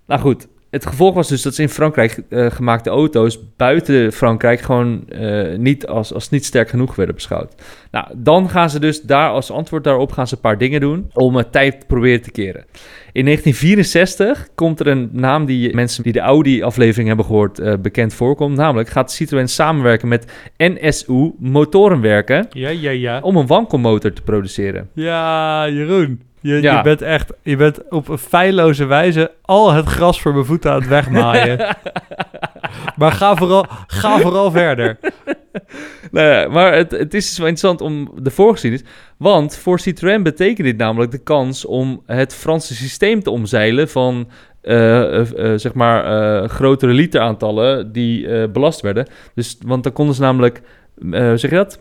Nou goed, het gevolg was dus dat ze in Frankrijk eh, gemaakte auto's buiten Frankrijk gewoon eh, niet als, als niet sterk genoeg werden beschouwd. Nou, dan gaan ze dus daar als antwoord daarop gaan ze een paar dingen doen om het tijd te proberen te keren. In 1964 komt er een naam die mensen die de Audi-aflevering hebben gehoord eh, bekend voorkomt. Namelijk gaat Citroën samenwerken met NSU Motorenwerken Ja, ja, ja. om een wankelmotor te produceren. Ja, Jeroen. Je, Ja. je bent echt, je bent op een feilloze wijze al het gras voor mijn voeten aan het wegmaaien. maar ga vooral, ga vooral verder. Nou ja, maar het, het is dus wel interessant om de voorgeschiedenis. Want voor Citroën betekent dit namelijk de kans om het Franse systeem te omzeilen van eh, eh, eh, zeg maar grotere literaantallen die belast werden. Dus, want dan konden ze namelijk, zeg je dat?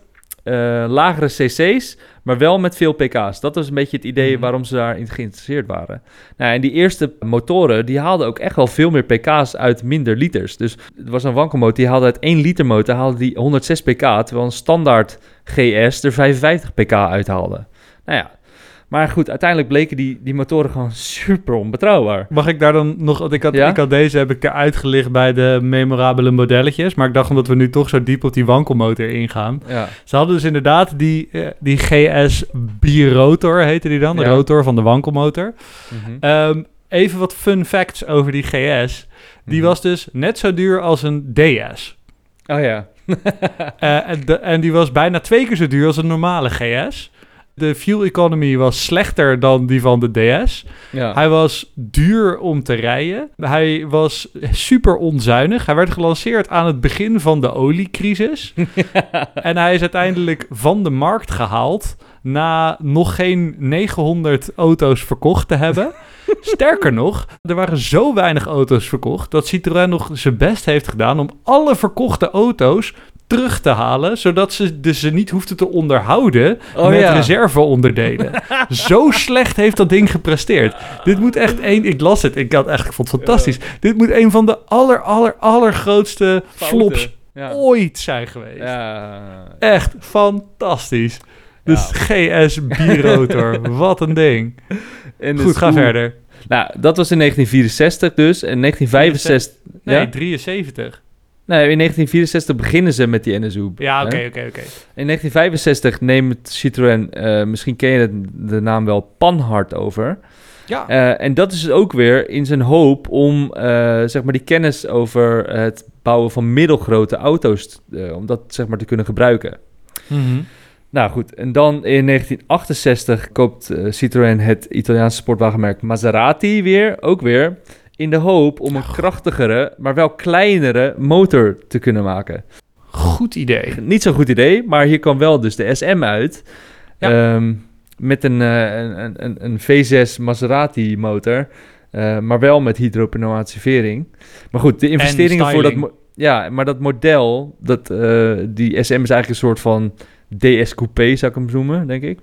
Lagere cc's, maar wel met veel pk's. Dat was een beetje het idee Mhm. waarom ze daarin geïnteresseerd waren. Nou, en die eerste motoren, die haalden ook echt wel veel meer pk's uit minder liters. Dus er was een wankelmotor, die haalde uit 1 liter motor haalde die 106 pk, terwijl een standaard GS er 55 pk uithaalde. Nou ja, maar goed, uiteindelijk bleken die, die motoren gewoon super onbetrouwbaar. Mag ik daar dan nog... Want ik had, Ja? ik had deze heb ik uitgelicht bij de memorabele modelletjes. Maar ik dacht omdat we nu toch zo diep op die wankelmotor ingaan. Ja, Ze hadden dus inderdaad die, eh, die GS birotor, heette die dan. De Ja. rotor van de wankelmotor. Mhm. Ehm, even wat fun facts over die GS. Die Mhm. was dus net zo duur als een DS. Oh ja. Eh, en, de- en die was bijna twee keer zo duur als een normale GS. De fuel economy was slechter dan die van de DS. ja. Hij was duur om te rijden. Hij was super onzuinig. Hij werd gelanceerd aan het begin van de oliecrisis. en hij is uiteindelijk van de markt gehaald na nog geen 900 auto's verkocht te hebben. Sterker nog, er waren zo weinig auto's verkocht dat Citroën nog zijn best heeft gedaan om alle verkochte auto's terug te halen, zodat ze dus ze niet hoefden te onderhouden Oh met ja. reserveonderdelen. Zo slecht heeft dat ding gepresteerd. Dit moet echt één, ik las het, ik had echt, vond het fantastisch. Dit moet een van de aller, aller, allergrootste Fouten. flops Ja. ooit zijn geweest. Ja. Echt fantastisch. Dus GS birotor, wat een ding. En Goed, ga verder. Nou, dat was in 1964 dus. En 1965... Nee, ja? 73. Nee, in 1964 beginnen ze met die NSU. Ja, oké, oké, oké. In 1965 neemt Citroën, eh, misschien ken je het- de naam wel, Panhard over. Ja. Eh, en dat is ook weer in zijn hoop om eh, zeg maar die kennis over het bouwen van middelgrote auto's, om dat zeg maar te kunnen gebruiken. Mhm. Nou goed, en dan in 1968 koopt Citroën het Italiaanse sportwagenmerk Maserati weer, ook weer, in de hoop om een krachtigere, maar wel kleinere motor te kunnen maken. Goed idee. Niet zo'n goed idee, maar hier kwam wel dus de SM uit. Ja. Ehm, met een, eh, een, een, een V6 Maserati motor, eh, maar wel met hydropneumatische vering. Maar goed, de investeringen voor dat... Ja, maar dat model, dat, eh, die SM is eigenlijk een soort van DS Coupé, zou ik hem noemen, denk ik.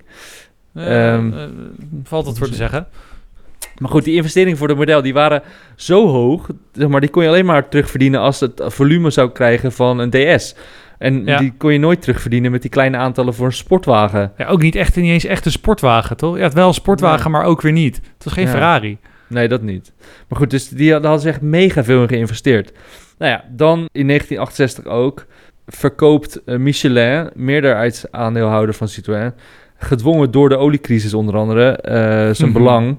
Eh, Ehm, eh, valt het voor te zeggen. Maar goed, die investeringen voor het model, die waren zo hoog, zeg maar, die kon je alleen maar terugverdienen als het volume zou krijgen van een DS. En Ja. die kon je nooit terugverdienen met die kleine aantallen voor een sportwagen. Ja, ook niet echt, niet eens echt een sportwagen, toch? Ja, het wel een sportwagen, maar ook weer niet. Het was geen Ja. Ferrari. Nee, dat niet. Maar goed, dus die, hadden ze echt mega veel in geïnvesteerd. Nou ja, dan in 1968 ook verkoopt eh, Michelin, meerderheidsaandeelhouder van Citroën, gedwongen door de oliecrisis onder andere, eh, zijn Mhm. belang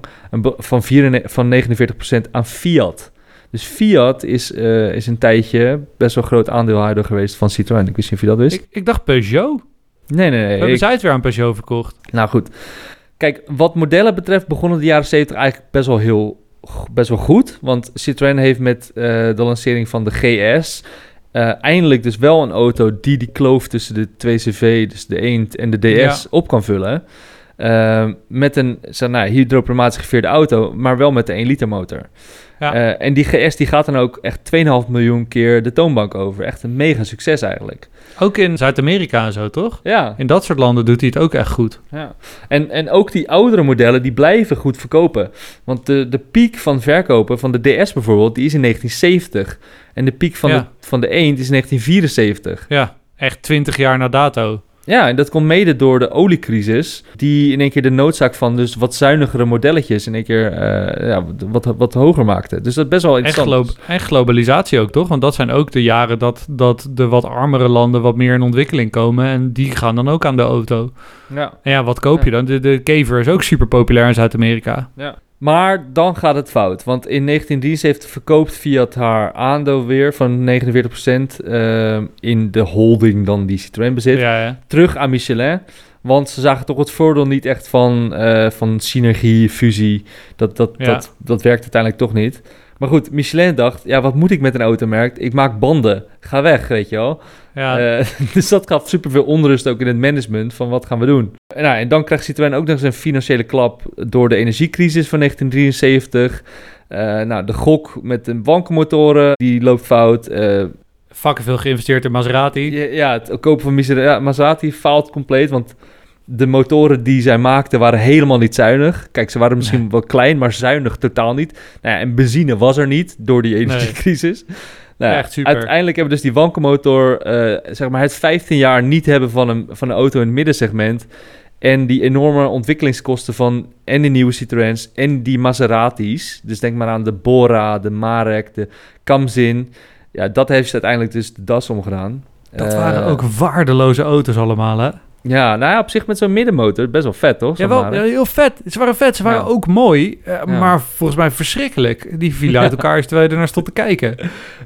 van, 44, van 49% aan Fiat. Dus Fiat is, eh, is een tijdje best wel groot aandeelhouder geweest van Citroën. Ik wist niet of je dat wist. Ik, ik dacht Peugeot. nee, nee, We nee. hebben ik- zij het weer aan Peugeot verkocht. nou goed. Kijk, wat modellen betreft begonnen de jaren 70 eigenlijk best wel heel best wel goed. Want Citroën heeft met eh, de lancering van de GS eh, eindelijk dus wel een auto die die kloof tussen de 2CV, dus de Eend en de DS, Ja. op kan vullen. Eh, met een zeg, nou, hydropneumatisch geveerde auto, maar wel met de 1 liter motor. Ja. Eh, en die GS die gaat dan ook echt 2,5 miljoen keer de toonbank over. Echt een mega succes eigenlijk. Ook in Zuid-Amerika en zo, toch? Ja, In dat soort landen doet hij het ook echt goed. Ja, en, en ook die oudere modellen, die blijven goed verkopen. Want de, de piek van verkopen van de DS bijvoorbeeld, die is in 1970. En de piek van, Ja. de, van de Eend is in 1974. Ja, echt 20 jaar na dato. Ja, en dat komt mede door de oliecrisis, die in één keer de noodzaak van dus wat zuinigere modelletjes in één keer eh, ja, wat, wat hoger maakte. Dus dat is best wel En, interessant. glo- en globalisatie ook, toch? Want dat zijn ook de jaren dat, dat de wat armere landen wat meer in ontwikkeling komen. En die gaan dan ook aan de auto. Ja. En ja, wat koop je dan? De, de Kever is ook super populair in Zuid-Amerika. Ja. Maar dan gaat het fout. Want in 1973 verkoopt Fiat haar aandeel weer van 49% eh, in de holding dan die Citroën bezit. Ja, ja. Terug aan Michelin. Want ze zagen toch het voordeel niet echt van, eh, van synergie, fusie. Dat, dat, Ja. dat, dat werkt uiteindelijk toch niet. Maar goed, Michelin dacht, ja, wat moet ik met een automerk? Ik maak banden. Ga weg, weet je wel. ja. Eh, dus dat gaf superveel onrust ook in het management van wat gaan we doen. En, nou, en dan krijgt Citroën ook nog eens een financiële klap door de energiecrisis van 1973. Eh, nou, de gok met de wankelmotoren, die loopt fout. Fucking veel geïnvesteerd in Maserati. ja, ja, het kopen van Maserati faalt compleet, want de motoren die zij maakten waren helemaal niet zuinig. Kijk, ze waren misschien wel klein, maar zuinig totaal niet. Nou ja, en benzine was er niet door die energiecrisis. Nou ja, Echt super. Uiteindelijk hebben we dus die wankelmotor, eh, zeg maar het 15 jaar niet hebben van een, van een auto in het middensegment. En die enorme ontwikkelingskosten van en de nieuwe Citroëns en die Maseratis. Dus denk maar aan de Bora, de Marek, de Kamzin. Ja, dat heeft ze uiteindelijk dus de das omgedaan. Dat Eh, waren ook waardeloze auto's allemaal, hè? Ja, nou ja, op zich met zo'n middenmotor, best wel vet, toch? Ja, wel, heel vet. Ze waren vet. Ze waren Ja. ook mooi. eh, Ja. Maar volgens mij verschrikkelijk. Die vielen uit elkaar als terwijl je ernaar stond te kijken.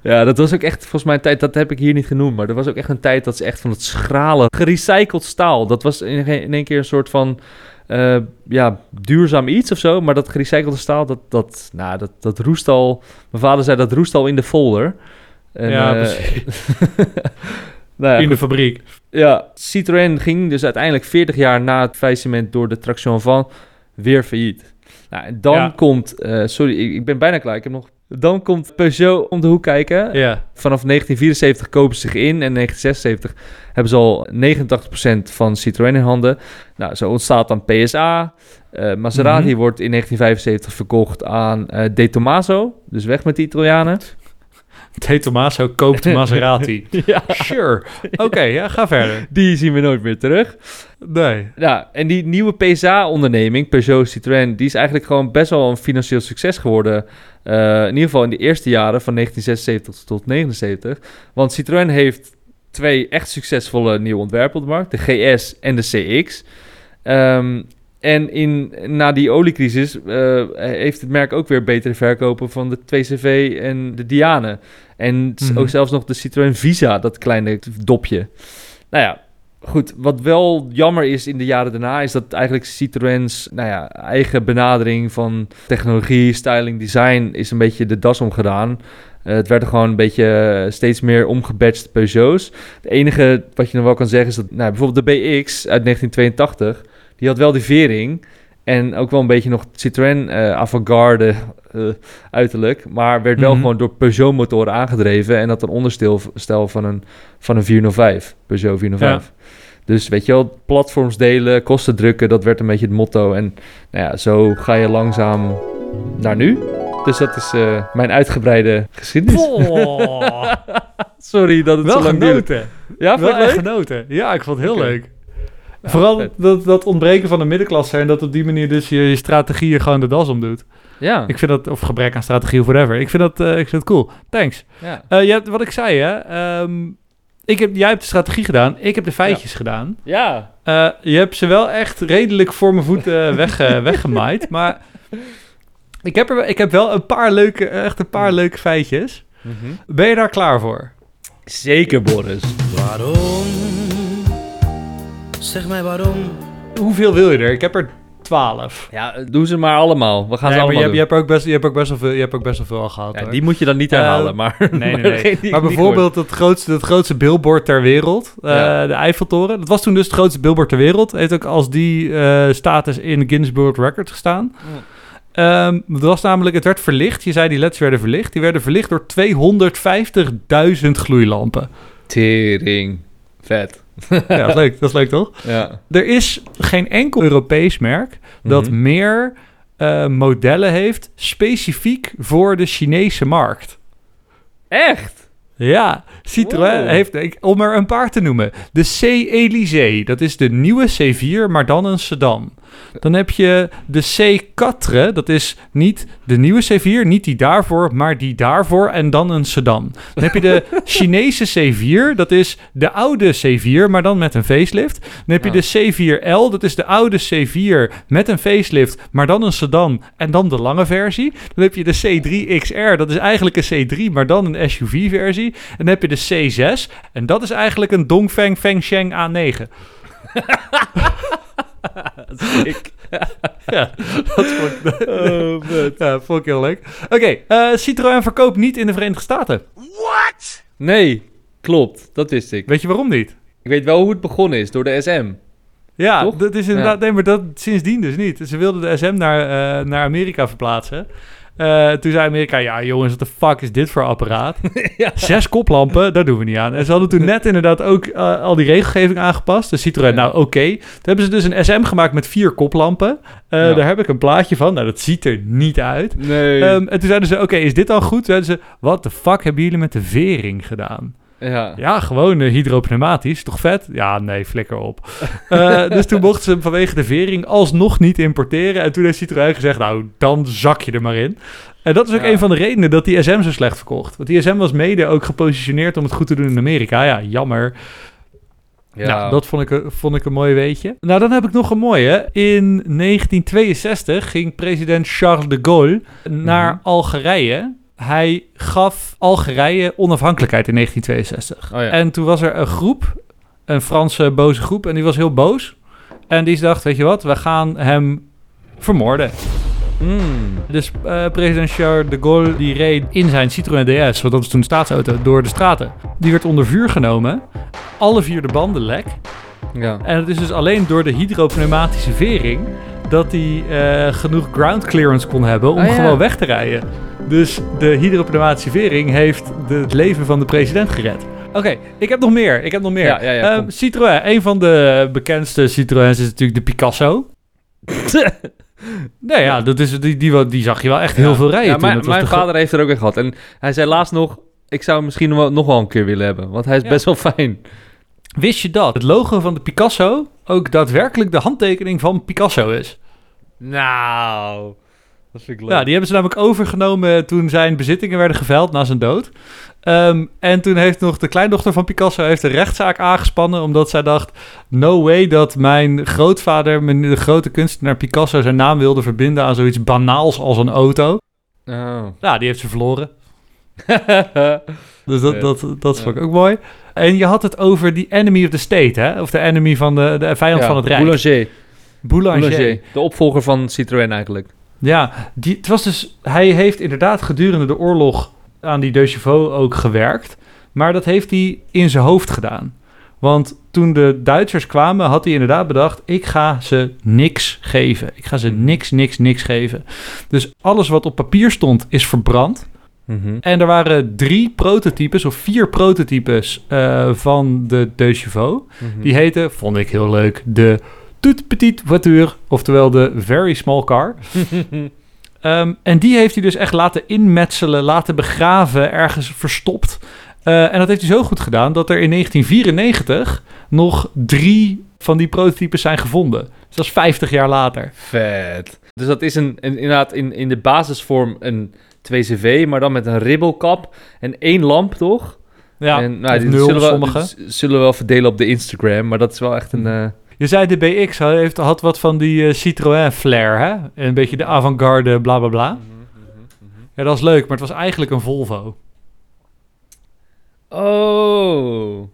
Ja, dat was ook echt volgens mij een tijd, dat heb ik hier niet genoemd, maar er was ook echt een tijd dat ze echt van het schrale, gerecycled staal, dat was in, in één keer een soort van, eh, ja, duurzaam iets of zo, maar dat gerecyclede staal, dat, dat, nou, dat, dat roest al, mijn vader zei dat roest al in de folder. En, ja, eh, precies. nou ja, In de fabriek. Ja, Citroën ging dus uiteindelijk 40 jaar na het faillissement door de Traction van weer failliet. Nou, en dan Ja. komt, eh, sorry, ik, ik ben bijna klaar, ik heb nog... Dan komt Peugeot om de hoek kijken. Ja. Vanaf 1974 kopen ze zich in en 1976 hebben ze al 89% van Citroën in handen. Nou, zo ontstaat dan PSA. Eh, Maserati Mhm. wordt in 1975 verkocht aan eh De Tomaso. Dus weg met de Italianen. De Tomaso koopt Maserati. ja, Sure. Oké, ja, ga verder. die zien we nooit meer terug. Nee. Ja, en die nieuwe PSA-onderneming, Peugeot Citroën, die is eigenlijk gewoon best wel een financieel succes geworden. Eh, in ieder geval in de eerste jaren van 1976 tot 79. Want Citroën heeft twee echt succesvolle nieuwe ontwerpen op de markt: de GS en de CX. Ehm, En in, na die oliecrisis eh, heeft het merk ook weer betere verkopen van de 2CV en de Diane. En Mhm. ook zelfs nog de Citroën Visa, dat kleine dopje. Nou ja, goed. Wat wel jammer is in de jaren daarna, is dat eigenlijk Citroën's nou ja, eigen benadering van technologie, styling, design is een beetje de das omgedaan. Eh, het werden gewoon een beetje eh, steeds meer omgebatcht Peugeots. Het enige wat je nog wel kan zeggen is dat nou, bijvoorbeeld de BX uit 1982, die had wel die vering en ook wel een beetje nog Citroën eh avant-garde eh, uiterlijk, maar werd wel Mhm. gewoon door Peugeot motoren aangedreven en had een onderstel stel van een, van een 405, Peugeot 405. Dus weet je wel, platforms delen, kosten drukken, dat werd een beetje het motto. En nou ja, zo ga je langzaam naar nu. Dus dat is eh, mijn uitgebreide geschiedenis. Oh, Sorry dat het wel zo lang duurde. genoten. Ja, wel genoten. Ja, ik vond het heel leuk. Ja, Vooral vet. dat, dat ontbreken van de middenklasse en dat op die manier dus je, je strategieën gewoon de das omdoet. Ja, Ik vind dat, of gebrek aan strategie of whatever. Ik vind dat, eh, ik vind dat cool. Thanks. ja. Eh, je hebt, wat ik zei, hè. ehm, ik heb, jij hebt de strategie gedaan, ik heb de feitjes gedaan. Ja, Eh, je hebt ze wel echt redelijk voor mijn voeten weg, weggemaaid. Maar ik heb, er, wel- ik heb wel een paar leuke, echt een paar leuke feitjes. Ben je daar klaar voor? zeker Boris. Waarom? Zeg mij waarom? Hoeveel wil je er? Ik heb er twaalf. Ja, doe ze maar allemaal. We gaan Nee, ze maar je, allemaal hebt, je, doen. hebt ook best, je, hebt ook best wel veel, je hebt ook best wel veel al gehad. Ja, hoor. die moet je dan niet Eh, herhalen, maar... Nee, nee, nee. Maar bijvoorbeeld het grootste, het grootste billboard ter wereld, eh, Ja. de Eiffeltoren. Dat was toen dus het grootste billboard ter wereld. Heeft ook als die eh, status in Guinness World Record gestaan. Ehm, het was namelijk, het werd verlicht. Je zei die leds werden verlicht. Die werden verlicht door 250.000 gloeilampen. Tering. Vet. ja, dat is leuk. Dat is leuk, toch? Ja. Er is geen enkel Europees merk dat Mhm. meer eh, modellen heeft specifiek voor de Chinese markt. Echt? Ja, Citroën Wow. heeft, ik- om er een paar te noemen, de C-Elysée. Dat is de nieuwe C4, maar dan een sedan. Dan heb je de C4, dat is niet de nieuwe C4, niet die daarvoor, maar die daarvoor en dan een sedan. Dan heb je de Chinese C4, dat is de oude C4, maar dan met een facelift. Dan heb je de C4L, dat is de oude C4 met een facelift, maar dan een sedan en dan de lange versie. Dan heb je de C3XR, dat is eigenlijk een C3, maar dan een SUV-versie. En dan heb je de C6, en dat is eigenlijk een Dongfeng Fengsheng A9. Ik. Ja, dat vond ik, Oh, ja, vond ik heel leuk. Oké, eh, Citroën verkoopt niet in de Verenigde Staten. Nee, klopt. Dat wist ik. Weet je waarom niet? Ik weet wel hoe het begonnen is, door de SM. Ja, Toch? dat is inderdaad, nee, maar dat sindsdien dus niet. Ze wilden de SM naar, eh, naar Amerika verplaatsen. Eh, toen zei Amerika, ja jongens, wat de fuck is dit voor apparaat? Ja. Zes koplampen, daar doen we niet aan. En ze hadden toen net inderdaad ook eh, al die regelgeving aangepast. Dus Citroën, Ja. nou oké. Toen hebben ze dus een SM gemaakt met vier koplampen. Eh, Ja. Daar heb ik een plaatje van. Nou, dat ziet er niet uit. Nee. Ehm, en toen zeiden ze, oké, is dit dan goed? Toen zeiden ze, wat de fuck hebben jullie met de vering gedaan? Ja. Ja, gewoon eh, hydropneumatisch. Toch vet? Ja, nee, flikker op. Eh, dus toen mochten ze vanwege de vering alsnog niet importeren. En toen heeft Citroën gezegd, nou, dan zak je er maar in. En dat is ook Ja. een van de redenen dat die SM zo slecht verkocht. Want die SM was mede ook gepositioneerd om het goed te doen in Amerika. Ja, jammer. Ja. Nou, dat vond ik, een- vond ik een mooi weetje. Nou, dan heb ik nog een mooie. In 1962 ging president Charles de Gaulle naar Mhm. Algerije. Hij gaf Algerije onafhankelijkheid in 1962. Oh ja. En toen was er een groep, een Franse boze groep, en die was heel boos. En die dacht, weet je wat, we gaan hem vermoorden. Mm. Dus eh, president Charles de Gaulle die reed in zijn Citroën DS, want dat was toen staatsauto, door de straten. Die werd onder vuur genomen. Alle vier de banden lek. Ja. En het is dus alleen door de hydropneumatische vering dat hij eh, genoeg ground clearance kon hebben om ja. gewoon weg te rijden. Dus de hydropneumatische vering heeft het leven van de president gered. Oké, ik heb nog meer. Ik heb nog meer. Ja, ja, ja, Ehm. Citroën, een van de bekendste Citroëns is natuurlijk de Picasso. Nee, ja, dat is, die, die, die zag je wel echt heel veel rijden mijn mijn vader heeft er ook een gehad. En hij zei laatst nog, ik zou hem misschien nog wel, nog wel een keer willen hebben. Want hij is best wel fijn. Wist je dat het logo van de Picasso ook daadwerkelijk de handtekening van Picasso is? Nou, Dat vind ik Ja, die hebben ze namelijk overgenomen toen zijn bezittingen werden geveld na zijn dood. Ehm, en toen heeft nog de kleindochter van Picasso heeft een rechtszaak aangespannen... omdat zij dacht, no way dat mijn grootvader, mijn, de grote kunstenaar Picasso... zijn naam wilde verbinden aan zoiets banaals als een auto. Oh. Ja, die heeft ze verloren. Dus dat, dat, dat Ja. vond ik ook mooi. En je had het over die enemy of the state, hè? Of de enemy van de, de vijand Ja, van het Rijk. Boulanger. Boulanger. Boulanger. De opvolger van Citroën eigenlijk. Ja, die, het was dus, hij heeft inderdaad gedurende de oorlog aan die De Chauveau ook gewerkt. Maar dat heeft hij in zijn hoofd gedaan. Want toen de Duitsers kwamen, had hij inderdaad bedacht... ik ga ze niks geven. Ik ga ze niks, niks, niks geven. Dus alles wat op papier stond, is verbrand. Mhm. En er waren drie prototypes, of vier prototypes eh, van de De Chauveau. Mhm. Die heette, vond ik heel leuk, de toute petite voiture, oftewel de very small car. Ehm, en die heeft hij dus echt laten inmetselen, laten begraven, ergens verstopt. Eh, en dat heeft hij zo goed gedaan dat er in 1994 nog drie van die prototypes zijn gevonden. Dus dat is 50 jaar later. Vet. Dus dat is een, een- inderdaad in, in de basisvorm een 2CV, maar dan met een ribbelkap en één lamp, toch? Ja, en, nou, nul zullen, we, zullen we wel verdelen op de Instagram, maar dat is wel echt een... eh, Je zei de BX had, heeft, had wat van die eh, Citroën flair, hè? Een beetje de avant-garde, bla bla bla. Ja, dat was leuk, maar het was eigenlijk een Volvo. Oh.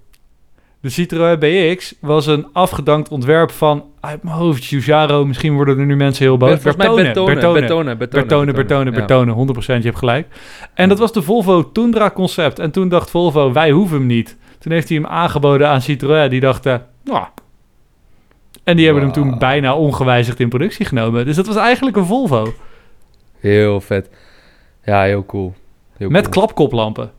De Citroën BX was een afgedankt ontwerp van, uit mijn hoofd, Giugiaro. Misschien worden er nu mensen heel boos. Volgens mij Bertone. Bertone, Bertone. Bertone. Bertone, Bertone. Bertone, 100%, je hebt gelijk. En dat was de Volvo Tundra concept. En toen dacht Volvo, wij hoeven hem niet. Toen heeft hij hem aangeboden aan Citroën. Die dachten, nou... En die hebben hem toen bijna ongewijzigd in productie genomen. Dus dat was eigenlijk een Volvo. Heel vet. Ja, heel cool. Heel Met cool. klapkoplampen.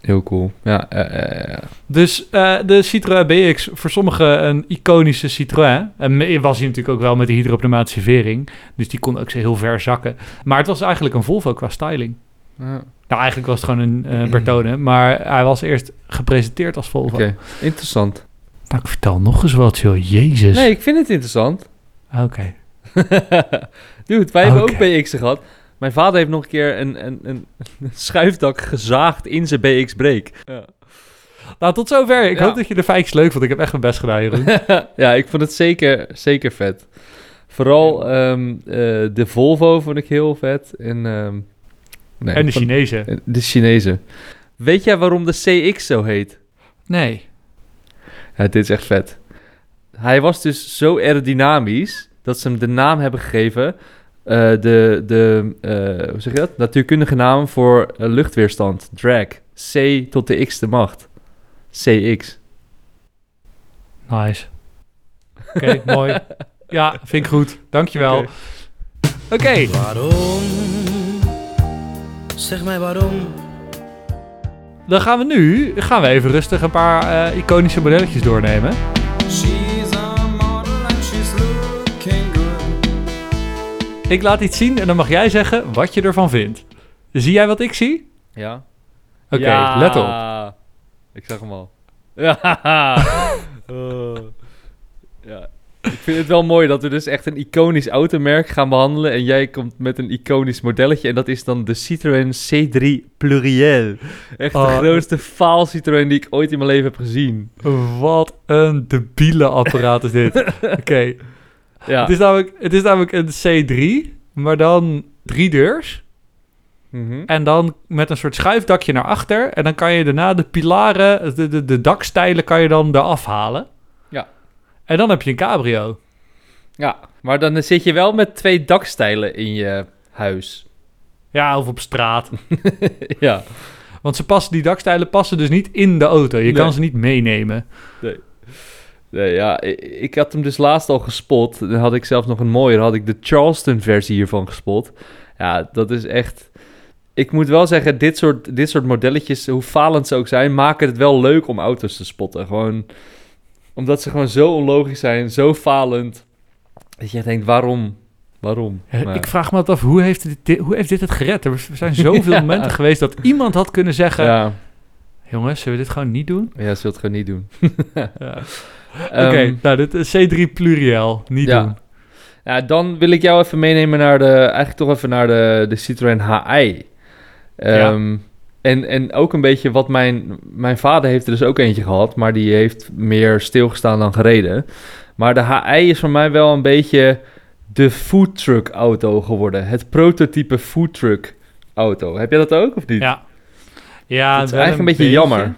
Heel cool. Ja, eh, eh, ja. Dus eh, de Citroën BX, voor sommigen een iconische Citroën. En was hij natuurlijk ook wel met de hydropneumatische vering. Dus die kon ook heel ver zakken. Maar het was eigenlijk een Volvo qua styling. Nou, eigenlijk was het gewoon een eh, Bertone. Maar hij was eerst gepresenteerd als Volvo. Oké, interessant. Nou, ik vertel nog eens wat, joh. Jezus. Nee, ik vind het interessant. Oké. Dude, wij hebben ook BX'en gehad. Mijn vader heeft nog een keer een, een, een, een schuifdak gezaagd in zijn BX-break. Ja. Nou, tot zover. Ik Ja. hoop dat je de feitjes leuk vond. Ik heb echt mijn best gedaan, Jeroen. ja, ik vond het zeker, zeker vet. Vooral ehm, eh, de Volvo vond ik heel vet. En, ehm, nee, en de Chinezen. De Chinese. Weet jij waarom de CX zo heet? Nee. Ja, dit is echt vet. Hij was dus zo aerodynamisch dat ze hem de naam hebben gegeven. eh, de, de eh, hoe zeg je dat? Natuurkundige naam voor eh, luchtweerstand. Drag. C tot de x de macht. CX. Nice. Oké, mooi. Ja, vind ik goed. Dankjewel. Oké. Oké. Waarom? Zeg mij waarom? Dan gaan we nu gaan we even rustig een paar eh, iconische modelletjes doornemen. She's a model and she's looking good. Ik laat iets zien en dan mag jij zeggen wat je ervan vindt. Zie jij wat ik zie? Ja. Oké, Ja. let op. Ik zag hem al. Ja. Oh. Ik vind het wel mooi dat we dus echt een iconisch automerk gaan behandelen. En jij komt met een iconisch modelletje. En dat is dan de Citroën C3 Pluriel. Echt Oh. de grootste faal Citroën die ik ooit in mijn leven heb gezien. Wat een debiele apparaat is dit. Oké, Ja. het, is namelijk, het is namelijk een C3, maar dan drie deurs. Mhm. En dan met een soort schuifdakje naar achter. En dan kan je daarna de pilaren, de, de, de dakstijlen kan je dan eraf halen. En dan heb je een cabrio. ja. Maar dan zit je wel met twee dakstijlen in je huis. Ja, of op straat. ja. Want ze passen, die dakstijlen passen dus niet in de auto. Je Nee. kan ze niet meenemen. Nee, ja, ik, had hem dus laatst al gespot. Dan had ik zelfs nog een mooier. Had ik de Charleston-versie hiervan gespot. Ja, dat is echt... Ik moet wel zeggen, dit soort, dit soort modelletjes, hoe falend ze ook zijn, maken het wel leuk om auto's te spotten. Gewoon omdat ze gewoon zo onlogisch zijn, zo falend. Dat je denkt, waarom? Waarom? Maar- Ik vraag me altijd af, hoe heeft dit, hoe heeft dit het gered? Er zijn zoveel Ja. momenten geweest dat iemand had kunnen zeggen... ja, Jongens, zullen we dit gewoon niet doen? ja, ze wil het gewoon niet doen. Ja. Ehm, Oké, nou, dit is C3 pluriel. Niet ja. doen. Ja, dan wil ik jou even meenemen naar de, eigenlijk toch even naar de, de Citroën HI. Ehm, en, en ook een beetje wat mijn, mijn vader heeft er dus ook eentje gehad, maar die heeft meer stilgestaan dan gereden. Maar de HI is voor mij wel een beetje de foodtruck auto geworden. Het prototype foodtruck auto. Heb jij dat ook of niet? Ja. Ja, dat is eigenlijk een beetje jammer.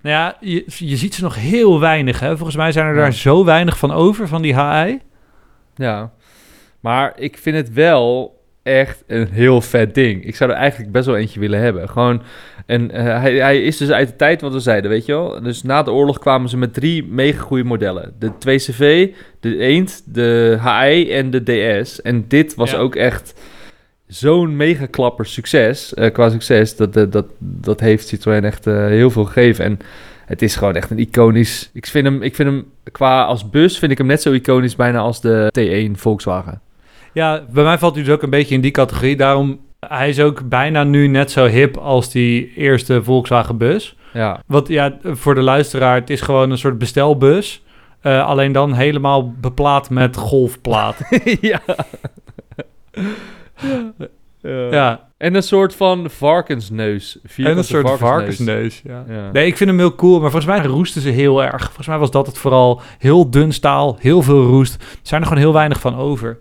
Nou ja, je, je ziet ze nog heel weinig. Hè? Volgens mij zijn er Ja. daar zo weinig van over, van die HI. Ja, maar ik vind het wel echt een heel vet ding. Ik zou er eigenlijk best wel eentje willen hebben. Gewoon, en eh, hij, hij is dus uit de tijd wat we zeiden, weet je wel. Dus na de oorlog kwamen ze met drie mega goede modellen. De 2CV, de Eend, de HI en de DS. En dit was Ja. ook echt zo'n mega klapper succes, eh, qua succes. Dat, dat, dat, dat heeft Citroën echt eh, heel veel gegeven. En het is gewoon echt een iconisch... Ik vind hem, ik vind hem qua als bus, vind ik hem net zo iconisch bijna als de T1 Volkswagen. Ja, bij mij valt hij dus ook een beetje in die categorie. Daarom, hij is ook bijna nu net zo hip als die eerste Volkswagen bus. Ja, Want ja, voor de luisteraar, het is gewoon een soort bestelbus. Eh, alleen dan helemaal beplaat met golfplaat. ja. ja. ja, En een soort van varkensneus. en een soort varkensneus. Ja. Ja. Nee, ik vind hem heel cool, maar volgens mij roesten ze heel erg. Volgens mij was dat het vooral heel dun staal, heel veel roest. Er zijn er gewoon heel weinig van over.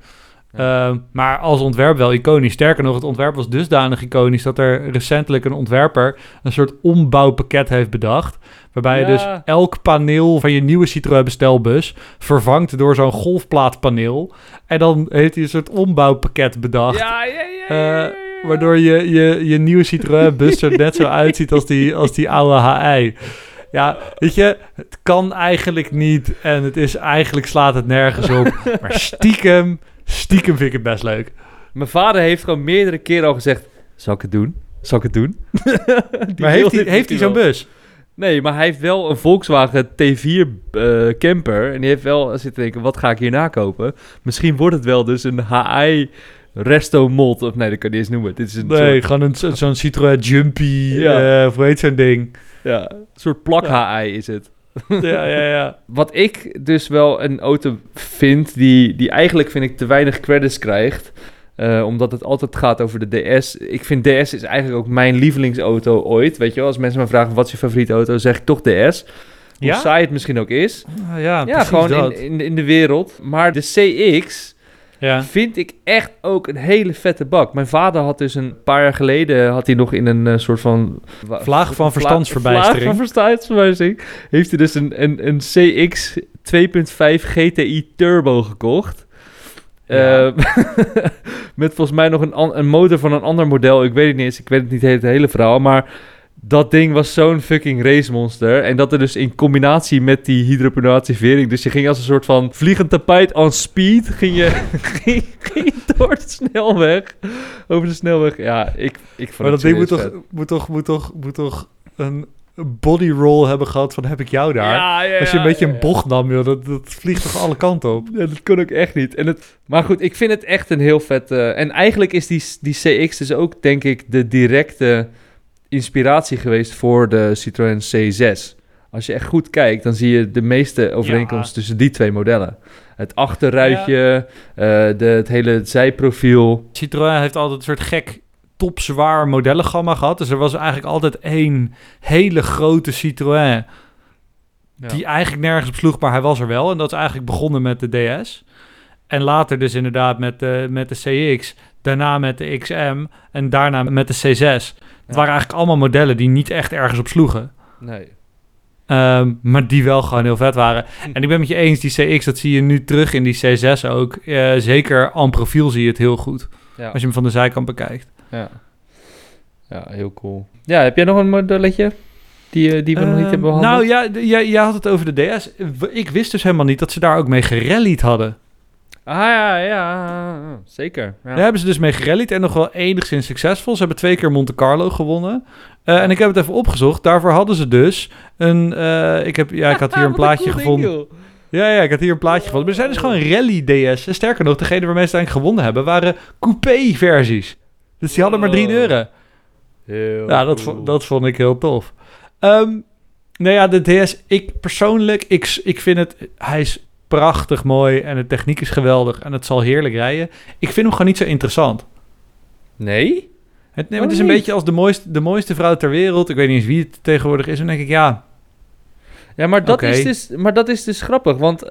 Ehm, maar als ontwerp wel iconisch. Sterker nog, het ontwerp was dusdanig iconisch dat er recentelijk een ontwerper een soort ombouwpakket heeft bedacht. Waarbij je dus elk paneel van je nieuwe Citroën bestelbus vervangt door zo'n golfplaatpaneel. En dan heeft hij een soort ombouwpakket bedacht. Ja, ja, ja, Eh. Waardoor je, je, je nieuwe Citroën bus er net zo uitziet als die, als die oude HI. Ja, weet je, het kan eigenlijk niet en het is eigenlijk slaat het nergens op. Maar stiekem, stiekem vind ik het best leuk. Mijn vader heeft gewoon meerdere keren al gezegd... Zal ik het doen? Zal ik het doen? Maar heeft hij, heeft hij zo'n bus? Nee, maar hij heeft wel een Volkswagen T4 eh, camper. En die heeft wel zitten denken, wat ga ik hierna kopen? Misschien wordt het wel dus een HI Resto Mod. Of nee, dat kan je niet eens noemen. Dit is een Nee, soort, gewoon een, zo- zo'n Citroën Jumpy, Ja. eh, of hoe heet zo'n ding? ja, een soort plak HI is het. ja, ja, ja. Wat ik dus wel een auto vind, die, die eigenlijk vind ik te weinig credits krijgt. eh, omdat het altijd gaat over de DS. Ik vind DS is eigenlijk ook mijn lievelingsauto ooit. Weet je wel, als mensen me vragen wat is je favoriete auto, zeg ik toch DS. Hoe Ja? saai het misschien ook is. Ja, Ja, gewoon in, in de wereld. Maar de CX ja. vind ik echt ook een hele vette bak. Mijn vader had dus een paar jaar geleden... had hij nog in een eh, soort van... Vlaag van verstandsverbijstering. Vlaag van verstandsverbijstering. Heeft hij dus een, een, een CX 2.5 GTI Turbo gekocht. Ja. Eh, met volgens mij nog een, een motor van een ander model. Ik weet het niet eens. Ik weet het niet het hele verhaal. Maar dat ding was zo'n fucking racemonster. En dat er dus in combinatie met die hydroponativering... Dus je ging als een soort van vliegend tapijt on speed... ging je, ging, door de snelweg. Over de snelweg. Ja, ik, ik vond Maar dat ding moet toch, moet, toch, moet, toch, moet toch een body roll hebben gehad van heb ik jou daar? Ja, ja, Als je een beetje een bocht nam, joh, dat, dat vliegt toch alle kanten op? Ja, dat kon ook echt niet. En het, maar goed, ik vind het echt een heel vet... eh, en eigenlijk is die, die CX dus ook, denk ik, de directe inspiratie geweest voor de Citroën C6. Als je echt goed kijkt, dan zie je de meeste overeenkomsten tussen die twee modellen. Het achterruitje, eh, de, het hele zijprofiel. Citroën heeft altijd een soort gek topzwaar modellengamma gehad. Dus er was eigenlijk altijd één hele grote Citroën die eigenlijk nergens op sloeg, maar hij was er wel. En dat is eigenlijk begonnen met de DS. En later dus inderdaad met de, met de CX, daarna met de XM en daarna met de C6. Het waren eigenlijk allemaal modellen die niet echt ergens op sloegen. Nee. Ehm, maar die wel gewoon heel vet waren. En ik ben met je eens, die CX, dat zie je nu terug in die C6 ook. Eh, zeker aan profiel zie je het heel goed. Ja. Als je hem van de zijkant bekijkt. Ja. ja, heel cool. Ja, heb jij nog een modelletje die, eh, die we nog niet Ehm, hebben behandeld? Nou ja, jij, had het over de DS. Ik wist dus helemaal niet dat ze daar ook mee gerallied hadden. Ah ja, ja, zeker. Ja. Daar hebben ze dus mee gerallied en nog wel enigszins succesvol. Ze hebben twee keer Monte Carlo gewonnen. Eh, en ik heb het even opgezocht. Daarvoor hadden ze dus een... eh, ik, heb, ja, ik had hier een plaatje cool gevonden. Ja, ja, ik had hier een plaatje gevonden. Maar er zijn dus gewoon rally DS. Sterker nog, degene waarmee ze eigenlijk gewonnen hebben, waren coupé-versies. Dus die hadden maar 3 Wow. euro. Heel Ja, dat, cool. vo- dat vond ik heel tof. Ehm nou ja, de DS, ik persoonlijk, ik, ik vind het, hij is prachtig mooi en de techniek is geweldig en het zal heerlijk rijden. Ik vind hem gewoon niet zo interessant. Nee? Het, nee, Oh, het is een beetje als de mooiste, de mooiste vrouw ter wereld. Ik weet niet eens wie het tegenwoordig is. En dan denk ik, ja, Ja, maar dat, is, dus, maar dat is dus grappig, want eh,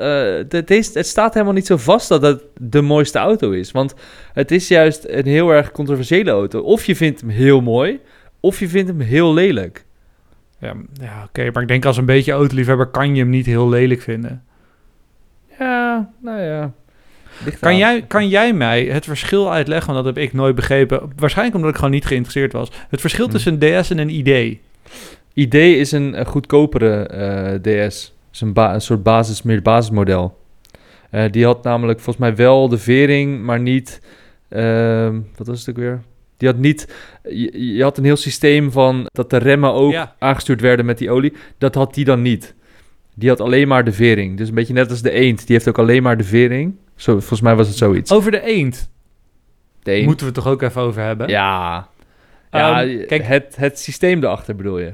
de, deze, het staat helemaal niet zo vast dat het de mooiste auto is. Want het is juist een heel erg controversiële auto. Of je vindt hem heel mooi, of je vindt hem heel lelijk. ja, ja oké. maar ik denk als een beetje autoliefhebber kan je hem niet heel lelijk vinden. Ja, nou ja. Kan jij, kan jij mij het verschil uitleggen? Want dat heb ik nooit begrepen. Waarschijnlijk omdat ik gewoon niet geïnteresseerd was. Het verschil Hmm. tussen een DS en een ID. ID is een, een goedkopere eh, DS. is een, ba- een soort basis, meer basismodel. Eh, die had namelijk volgens mij wel de vering, maar niet... ehm, wat was het ook weer? Die had niet... Je, je had een heel systeem van dat de remmen ook Ja. aangestuurd werden met die olie. Dat had die dan niet. Die had alleen maar de vering. Dus een beetje net als de eend. Die heeft ook alleen maar de vering. Zo, volgens mij was het zoiets. Over de eend de eend. moeten we het toch ook even over hebben? Ja. Ja, Ehm, kijk- het, het systeem erachter bedoel je.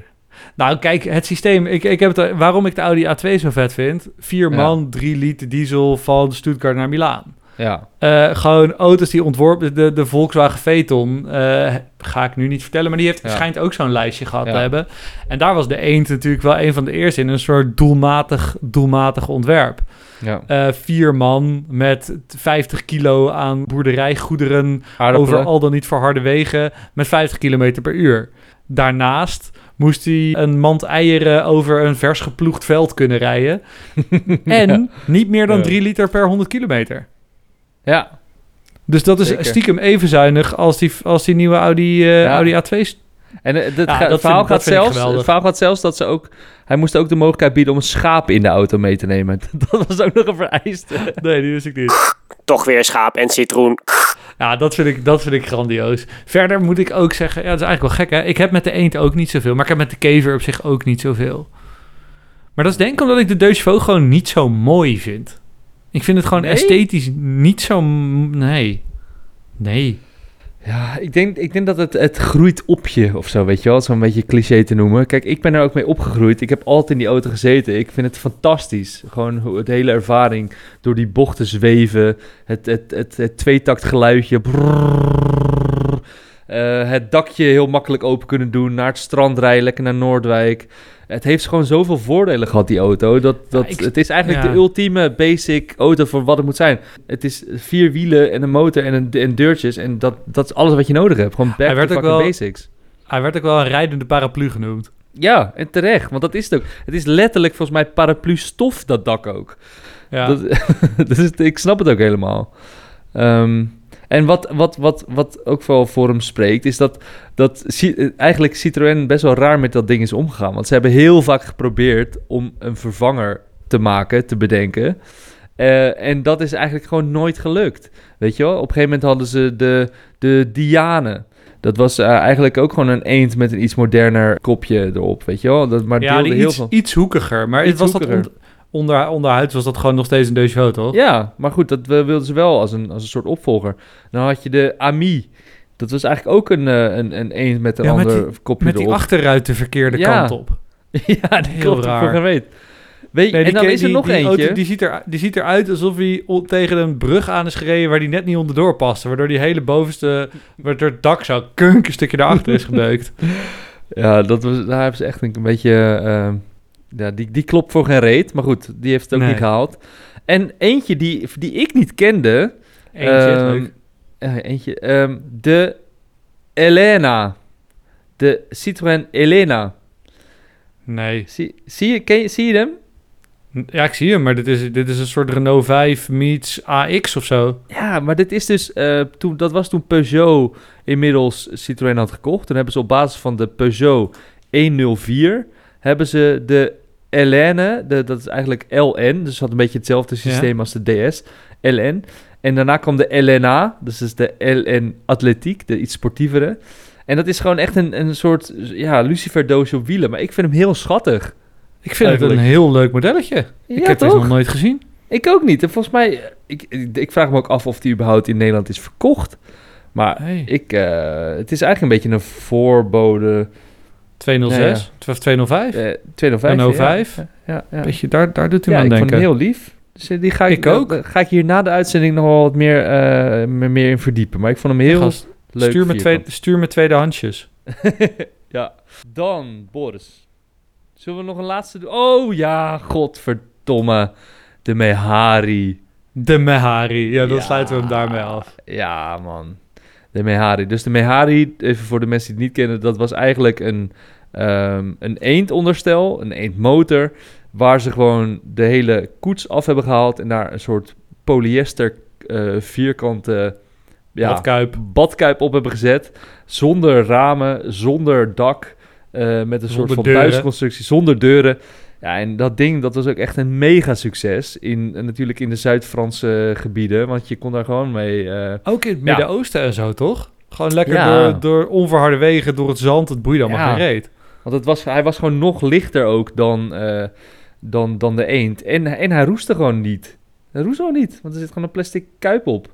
Nou, kijk, het systeem. Ik, ik heb het, waarom ik de Audi A2 zo vet vind. Vier Ja. man, drie liter diesel van Stuttgart naar Milaan. Ja. Eh, gewoon auto's die ontworpen... De, de Volkswagen Phaeton, eh, ga ik nu niet vertellen... maar die heeft, Ja. schijnt ook zo'n lijstje gehad Ja. te hebben. En daar was de Eend natuurlijk wel een van de eerste in. Een soort doelmatig, doelmatig ontwerp. ja. Eh, vier man met 50 kilo aan boerderijgoederen... Over al dan niet verharde wegen met 50 km per uur. Daarnaast moest hij een mand eieren over een vers geploegd veld kunnen rijden. En niet meer dan Ja. 3 liter per 100 kilometer. Ja. Dus dat is Zeker. stiekem even zuinig als die, als die nieuwe Audi, eh, Ja. Audi A2. 's. En eh, het, Ja, ga- dat verhaal gaat zelfs, het verhaal gaat zelfs dat ze ook... Hij moest ook de mogelijkheid bieden om een schaap in de auto mee te nemen. Dat was ook nog een vereiste. Nee, die wist ik niet. Toch weer schaap en citroen. Ja, dat vind, ik, dat vind ik grandioos. Verder moet ik ook zeggen, ja, dat is eigenlijk wel gek hè. Ik heb met de eend ook niet zoveel, maar ik heb met de kever op zich ook niet zoveel. Maar dat is denk ik omdat ik de Deux Chevaux gewoon niet zo mooi vind. Ik vind het gewoon Nee? esthetisch niet zo... Nee. Nee. Ja, ik denk, ik denk dat het, het groeit op je of zo, weet je wel. Zo'n beetje cliché te noemen. Kijk, ik ben er ook mee opgegroeid. Ik heb altijd in die auto gezeten. Ik vind het fantastisch. Gewoon de hele ervaring door die bochten zweven. Het, het, het, het tweetakt geluidje. Eh, het dakje heel makkelijk open kunnen doen. Naar het strand rijden, lekker naar Noordwijk. Het heeft gewoon zoveel voordelen gehad, die auto. Dat, dat, ik- het is eigenlijk ja. de ultieme basic auto voor wat het moet zijn. Het is vier wielen en een motor en, een, en deurtjes. En dat, dat is alles wat je nodig hebt. Gewoon back Hij werd to ook fucking wel- basics. Hij werd ook wel een rijdende paraplu genoemd. Ja, en terecht. Want dat is het ook. Het is letterlijk volgens mij paraplu stof, dat dak ook. Ja. Dat, is, ik snap het ook helemaal. Ehm, en wat, wat, wat, wat ook wel voor hem spreekt, is dat, dat eigenlijk Citroën best wel raar met dat ding is omgegaan. Want ze hebben heel vaak geprobeerd om een vervanger te maken, te bedenken. Eh, en dat is eigenlijk gewoon nooit gelukt. Weet je wel? Op een gegeven moment hadden ze de, de Diane. Dat was eh, eigenlijk ook gewoon een eend met een iets moderner kopje erop, weet je wel? Dat, maar ja, deelde heel iets, veel... iets hoekiger. Maar Iets was dat hoekiger. on- onder, onderhuids was dat gewoon nog steeds een Deux toch? Ja, maar goed, dat wilden ze wel als een, als een soort opvolger. Dan had je de Ami. Dat was eigenlijk ook een, eh, een, een eend met een Ja, met ander kopje Met die erop. achteruit de verkeerde Ja. kant op. ja, die Heel raar. ik weet. weet Nee, en die dan is er die- nog die eentje. Auto, die, ziet er, die ziet eruit alsof hij tegen een brug aan is gereden waar die net niet onderdoor paste. Waardoor die hele bovenste, waardoor het dak zo kunk een stukje daarachter is gebeukt. Ja, dat was, daar hebben ze echt een, een beetje... eh, ja, die, die klopt voor geen reet. Maar goed, die heeft het ook Nee. niet gehaald. En eentje die, die ik niet kende... Eentje, ehm, leuk. eh, eentje. ehm, de Elena. De Citroën Elena. Nee. Zie, zie, je, ken je, zie je hem? Ja, ik zie hem, maar dit is, dit is een soort Renault 5 meets AX of zo. Ja, maar dit is dus... eh, toen, dat was toen Peugeot inmiddels Citroën had gekocht. Toen hebben ze op basis van de Peugeot 104... hebben ze de Elene, de, dat is eigenlijk LN... dus het had een beetje hetzelfde systeem als de DS, LN. En daarna kwam de LNA, dus dat is de LN Atletiek, de iets sportievere. En dat is gewoon echt een, een soort ja, luciferdoosje op wielen. Maar ik vind hem heel schattig. Ik vind het een heel leuk modelletje. ik heb deze toch? nog nooit gezien. Ik ook niet. En volgens mij, ik, ik, ik vraag me ook af of die überhaupt in Nederland is verkocht. Maar Hey. ik, eh, het is eigenlijk een beetje een voorbode. 206 of 205. Eh 205. Renault ja. 5. Ja. Beetje, daar, daar doet hij Ja, me ik aan vond hem denken. heel lief. Dus die ga ik, Ik ook. ga ik hier na de uitzending nog wel wat meer, eh, meer, meer in verdiepen. Maar ik vond hem heel Gast, leuk. stuur, me twee, stuur me tweedehandsjes. ja. Dan, Boris. Zullen we nog een laatste doen? Oh ja, godverdomme. De Mehari. De Mehari. Ja, dan Ja. sluiten we hem daarmee af. Ja, man. De Mehari. Dus de Mehari, even voor de mensen die het niet kennen, dat was eigenlijk een, ehm een eendonderstel, een eendmotor, waar ze gewoon de hele koets af hebben gehaald en daar een soort polyester eh, vierkante ja, Badkuip. badkuip op hebben gezet. Zonder ramen, zonder dak, eh, met een soort van deuren. thuisconstructie, zonder deuren. Ja, en dat ding, dat was ook echt een mega succes. In, en natuurlijk in de Zuid-Franse gebieden, want je kon daar gewoon mee... eh, Ook in het Ja. Midden-Oosten en zo, toch? Gewoon lekker Ja. door, door onverharde wegen, door het zand. Het boeide allemaal Ja. geen reet. Want het was, hij was gewoon nog lichter ook dan, eh, dan, dan de eend. En, en hij roestte gewoon niet. Hij roest gewoon niet, want er zit gewoon een plastic kuip op.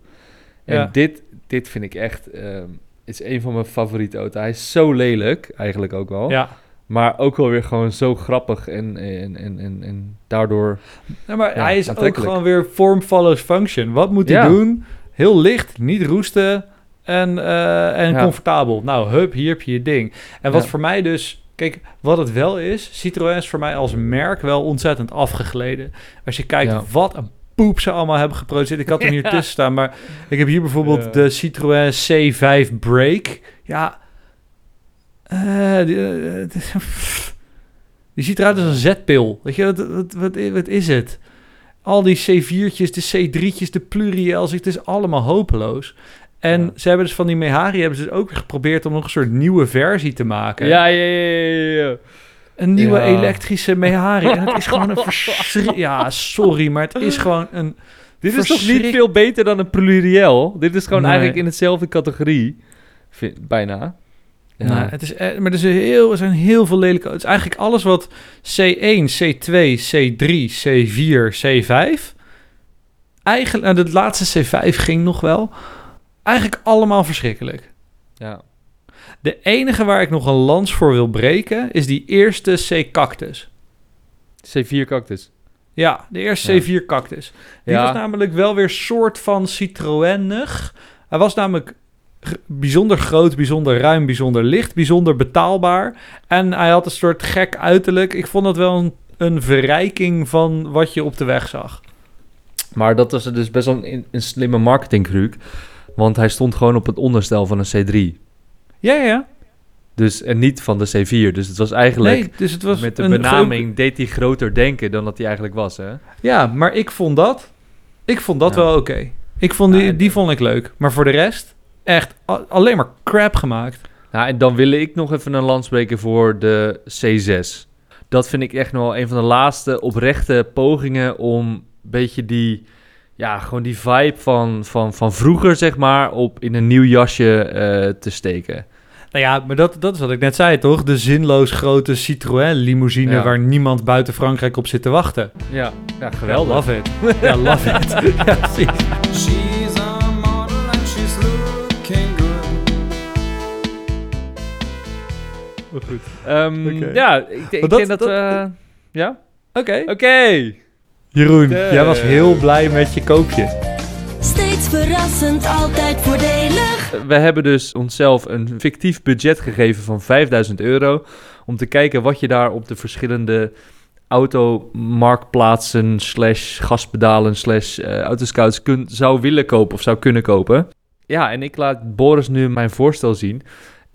En Ja. dit, dit vind ik echt... ehm, is een van mijn favoriete auto's. Hij is zo lelijk, eigenlijk ook wel. Ja. Maar ook wel weer gewoon zo grappig en, en, en, en, en daardoor... Ja, maar Ja, hij is ook gewoon weer form follows function. Wat moet hij Ja. doen? Heel licht, niet roesten en, eh, en Ja. comfortabel. Nou, hup, hier heb je je ding. En wat voor mij dus... Kijk, wat het wel is, Citroën is voor mij als merk wel ontzettend afgegleden. Als je kijkt wat een poep ze allemaal hebben geproduceerd. Ik had hem hier tussen staan, maar ik heb hier bijvoorbeeld de Citroën C5 Break. Ja, eh, die, die ziet eruit als een zetpil. Weet je, wat, wat, wat, wat is het? Al die C4'tjes, de C3'tjes, de Pluriels, het is allemaal hopeloos. En Ja. ze hebben dus van die Mehari hebben ze dus ook weer geprobeerd om nog een soort nieuwe versie te maken. Ja, ja, ja, ja. Een nieuwe Ja. elektrische Mehari. En het is gewoon een Ja, sorry, maar het is gewoon een... Dit is toch niet veel beter dan een Pluriel? Dit is gewoon Nee. eigenlijk in hetzelfde categorie. Vind- bijna. Ja. Nou, het is, eh, maar er, is heel, er zijn heel veel lelijke... Het is eigenlijk alles wat C1, C2, C3, C4, C5... Eigenlijk, nou, de laatste C5 ging nog wel. Eigenlijk allemaal verschrikkelijk. ja. De enige waar ik nog een lans voor wil breken... is die eerste C-cactus. C4 cactus. Ja, de eerste Ja. C4 cactus. Die Ja. was namelijk wel weer soort van Citroënig. Hij was namelijk bijzonder groot, bijzonder ruim, bijzonder licht, bijzonder betaalbaar. En hij had een soort gek uiterlijk. Ik vond dat wel een, een verrijking van wat je op de weg zag. Maar dat was dus best wel een, een slimme marketingtruc. Want hij stond gewoon op het onderstel van een C3. Ja, ja. Dus, en niet van de C4. Dus het was eigenlijk... Nee, dus het was met de benaming deed hij groter denken dan dat hij eigenlijk was, hè? Ja, maar ik vond dat, ik vond dat Ja. wel oké. Ik vond die, Ja, die vond ik leuk. Maar voor de rest, echt alleen maar crap gemaakt. Nou, en dan wil ik nog even een lans breken voor de C6. Dat vind ik echt nog wel een van de laatste oprechte pogingen om een beetje die... Ja, gewoon die vibe van, van, van vroeger, zeg maar, op in een nieuw jasje eh, te steken. Nou ja, maar dat, dat is wat ik net zei, toch? De zinloos grote Citroën limousine Ja. waar niemand buiten Frankrijk op zit te wachten. Ja, ja Ja, geweldig. love it. Ja, love it. ja, precies. Goed. Ehm. Ja, ik, ik dat- denk dat... dat- we- ja? Oké. Oké. Jeroen, De- jij was heel blij met je koopje. Steeds verrassend, altijd voordelig. We hebben dus onszelf een fictief budget gegeven van 5000 euro. Om te kijken wat je daar op de verschillende automarktplaatsen slash gaspedalen slash eh, autoscouts kun, zou willen kopen of zou kunnen kopen. Ja, en ik laat Boris nu mijn voorstel zien.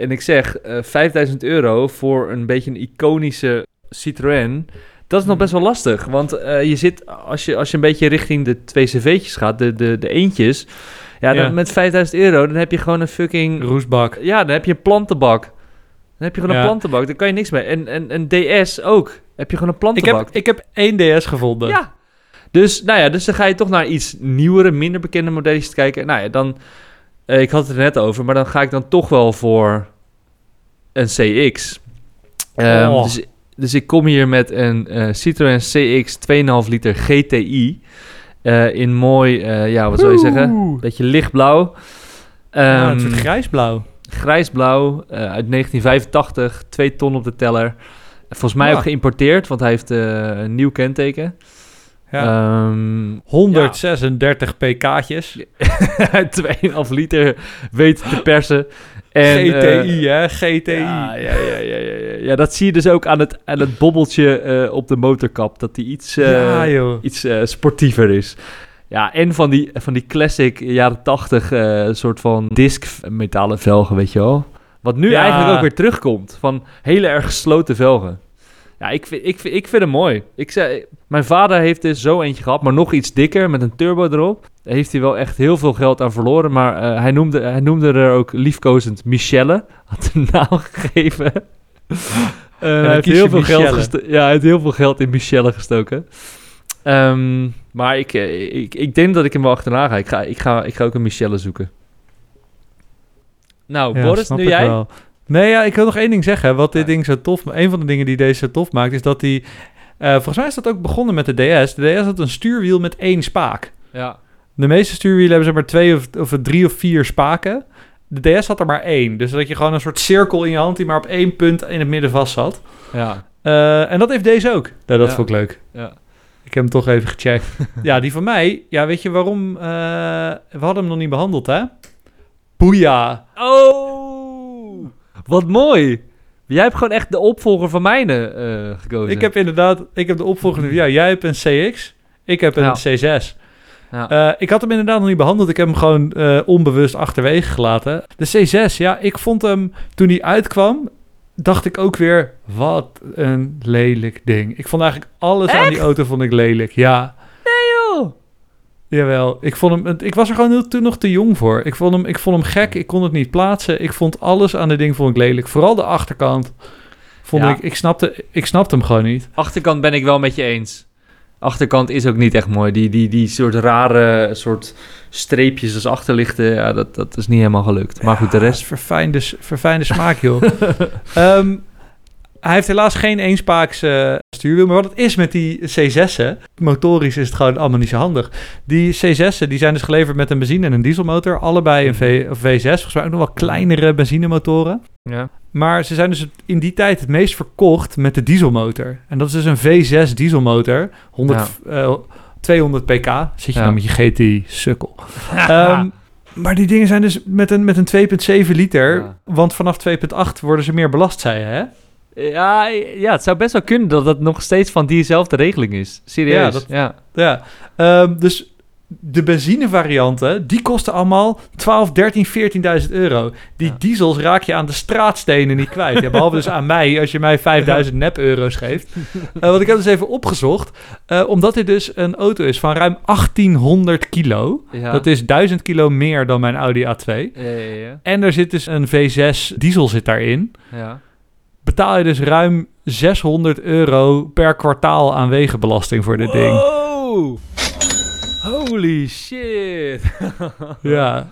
En ik zeg eh 5000 euro voor een beetje een iconische Citroën. Dat is nog best wel lastig. Want eh, je zit, als je, als je een beetje richting de twee cv'tjes gaat, de, de, de eentjes. Ja, dan Ja. met 5000 euro, dan heb je gewoon een fucking... Roesbak. Ja, dan heb je een plantenbak. Dan heb je gewoon Ja. een plantenbak. Daar kan je niks mee. En, en een DS ook. Heb je gewoon een Ik plantenbak. heb, ik heb één DS gevonden. Ja. Dus, nou ja, dus dan ga je toch naar iets nieuwere, minder bekende modelletjes kijken. Nou ja, dan... eh, ik had het er net over, maar dan ga ik dan toch wel voor een CX. Ehm, Oh. dus, dus ik kom hier met een eh, Citroën CX 2,5 liter GTI. eh, in mooi, ja, wat zou je zeggen? Beetje lichtblauw. Ja, Ehm, een soort grijsblauw. grijsblauw uit 1985, 2 ton op de teller. Volgens mij Ja. ook geïmporteerd, want hij heeft een nieuw kenteken. Ja. Ehm, 136 pk'tjes. 2,5 liter weten te persen. En, GTI, eh, hè? GTI. Ja, ja, ja, ja, ja, ja. ja, dat zie je dus ook aan het, aan het bobbeltje eh, op de motorkap. Dat die iets, eh, Ja, iets sportiever is. Ja, en van die, van die classic jaren 80 eh, soort van disc metalen velgen, weet je wel. Wat nu Ja. eigenlijk ook weer terugkomt. Van hele erg gesloten velgen. Ja, ik, vind- ik, vind- ik vind hem mooi. Ik zei, mijn vader heeft dus zo eentje gehad, maar nog iets dikker met een turbo erop. Daar heeft hij wel echt heel veel geld aan verloren. Maar eh, hij, noemde, hij noemde er ook liefkozend Michelle. Had een naam gegeven. Eh, hij, heeft heel veel geld Michelle. ja, hij heeft heel veel geld in Michelle gestoken. Ehm, maar ik, eh, ik, ik denk dat ik hem wel achterna ga. Ik ga, ik ga, ik ga ook een Michelle zoeken. Nou, Ja, Boris, nu jij? wel. Nee, ja, ik wil nog één ding zeggen. Wat dit Ja. ding zo tof... Een van de dingen die deze zo tof maakt, is dat die... eh, volgens mij is dat ook begonnen met de DS. De DS had een stuurwiel met één spaak. Ja. De meeste stuurwielen hebben ze maar twee of, of drie of vier spaken. De DS had er maar één. Dus dat je gewoon een soort cirkel in je hand die maar op één punt in het midden vast zat. Ja. Eh, en dat heeft deze ook. Nou, dat Ja. vond ik leuk. Ja. Ik heb hem toch even gecheckt. ja, die van mij. Ja, weet je waarom? eh, we hadden hem nog niet behandeld, hè? Boeia. Oh, wat mooi. Jij hebt gewoon echt de opvolger van mijne eh, gekozen. Ik heb inderdaad, ik heb de opvolgende. Ja, jij hebt een CX. Ik heb een Ja. C6. Ja. Eh, ik had hem inderdaad nog niet behandeld. Ik heb hem gewoon eh, onbewust achterwege gelaten. De C6, ja, ik vond hem toen hij uitkwam, dacht ik ook weer, wat een lelijk ding. Ik vond eigenlijk alles aan die auto vond ik lelijk. Ja. Jawel. Ik vond hem, ik was er gewoon toen nog te jong voor. Ik vond hem, ik vond hem gek. Ik kon het niet plaatsen. Ik vond alles aan dit ding vond ik lelijk. Vooral de achterkant. Vond Ja. ik, ik snapte, ik snapte hem gewoon niet. Achterkant ben ik wel met je eens. Achterkant is ook niet echt mooi. Die, die, die soort rare soort streepjes als achterlichten, ja, dat, dat is niet helemaal gelukt. Maar goed, de rest... verfijnde, verfijnde smaak, joh. Ehm, hij heeft helaas geen eenspaaks eh, stuurwiel. Maar wat het is met die C6'en... motorisch is het gewoon allemaal niet zo handig. Die C6'en die zijn dus geleverd met een benzine- en een dieselmotor. Allebei een v, of V6. Volgens mij ook nog wel kleinere benzinemotoren. Ja. Maar ze zijn dus in die tijd het meest verkocht met de dieselmotor. En dat is dus een V6 dieselmotor. 100, eh, 200 pk. Zit je Ja. nou met je GTI, sukkel. Ehm, maar die dingen zijn dus met een, met een 2,7 liter. Ja. Want vanaf 2,8 worden ze meer belast, zei je, hè? Ja, ja, het zou best wel kunnen dat dat nog steeds van diezelfde regeling is. Serieus. Ja, dat- ja. Ja. Ehm, dus de benzinevarianten, die kosten allemaal 12, 13, 14.000 euro. Die Ja. diesels raak je aan de straatstenen niet kwijt. Ja, behalve dus aan mij, als je mij 5000 nep-euro's geeft. Eh, want ik heb dus even opgezocht. eh, omdat dit dus een auto is van ruim 1800 kilo. Ja. Dat is 1000 kilo meer dan mijn Audi A2. Ja, ja, ja. En er zit dus een V6 diesel zit daarin. ja. Betaal je dus ruim 600 euro per kwartaal aan wegenbelasting voor dit ding. Wow. Holy shit. Ja.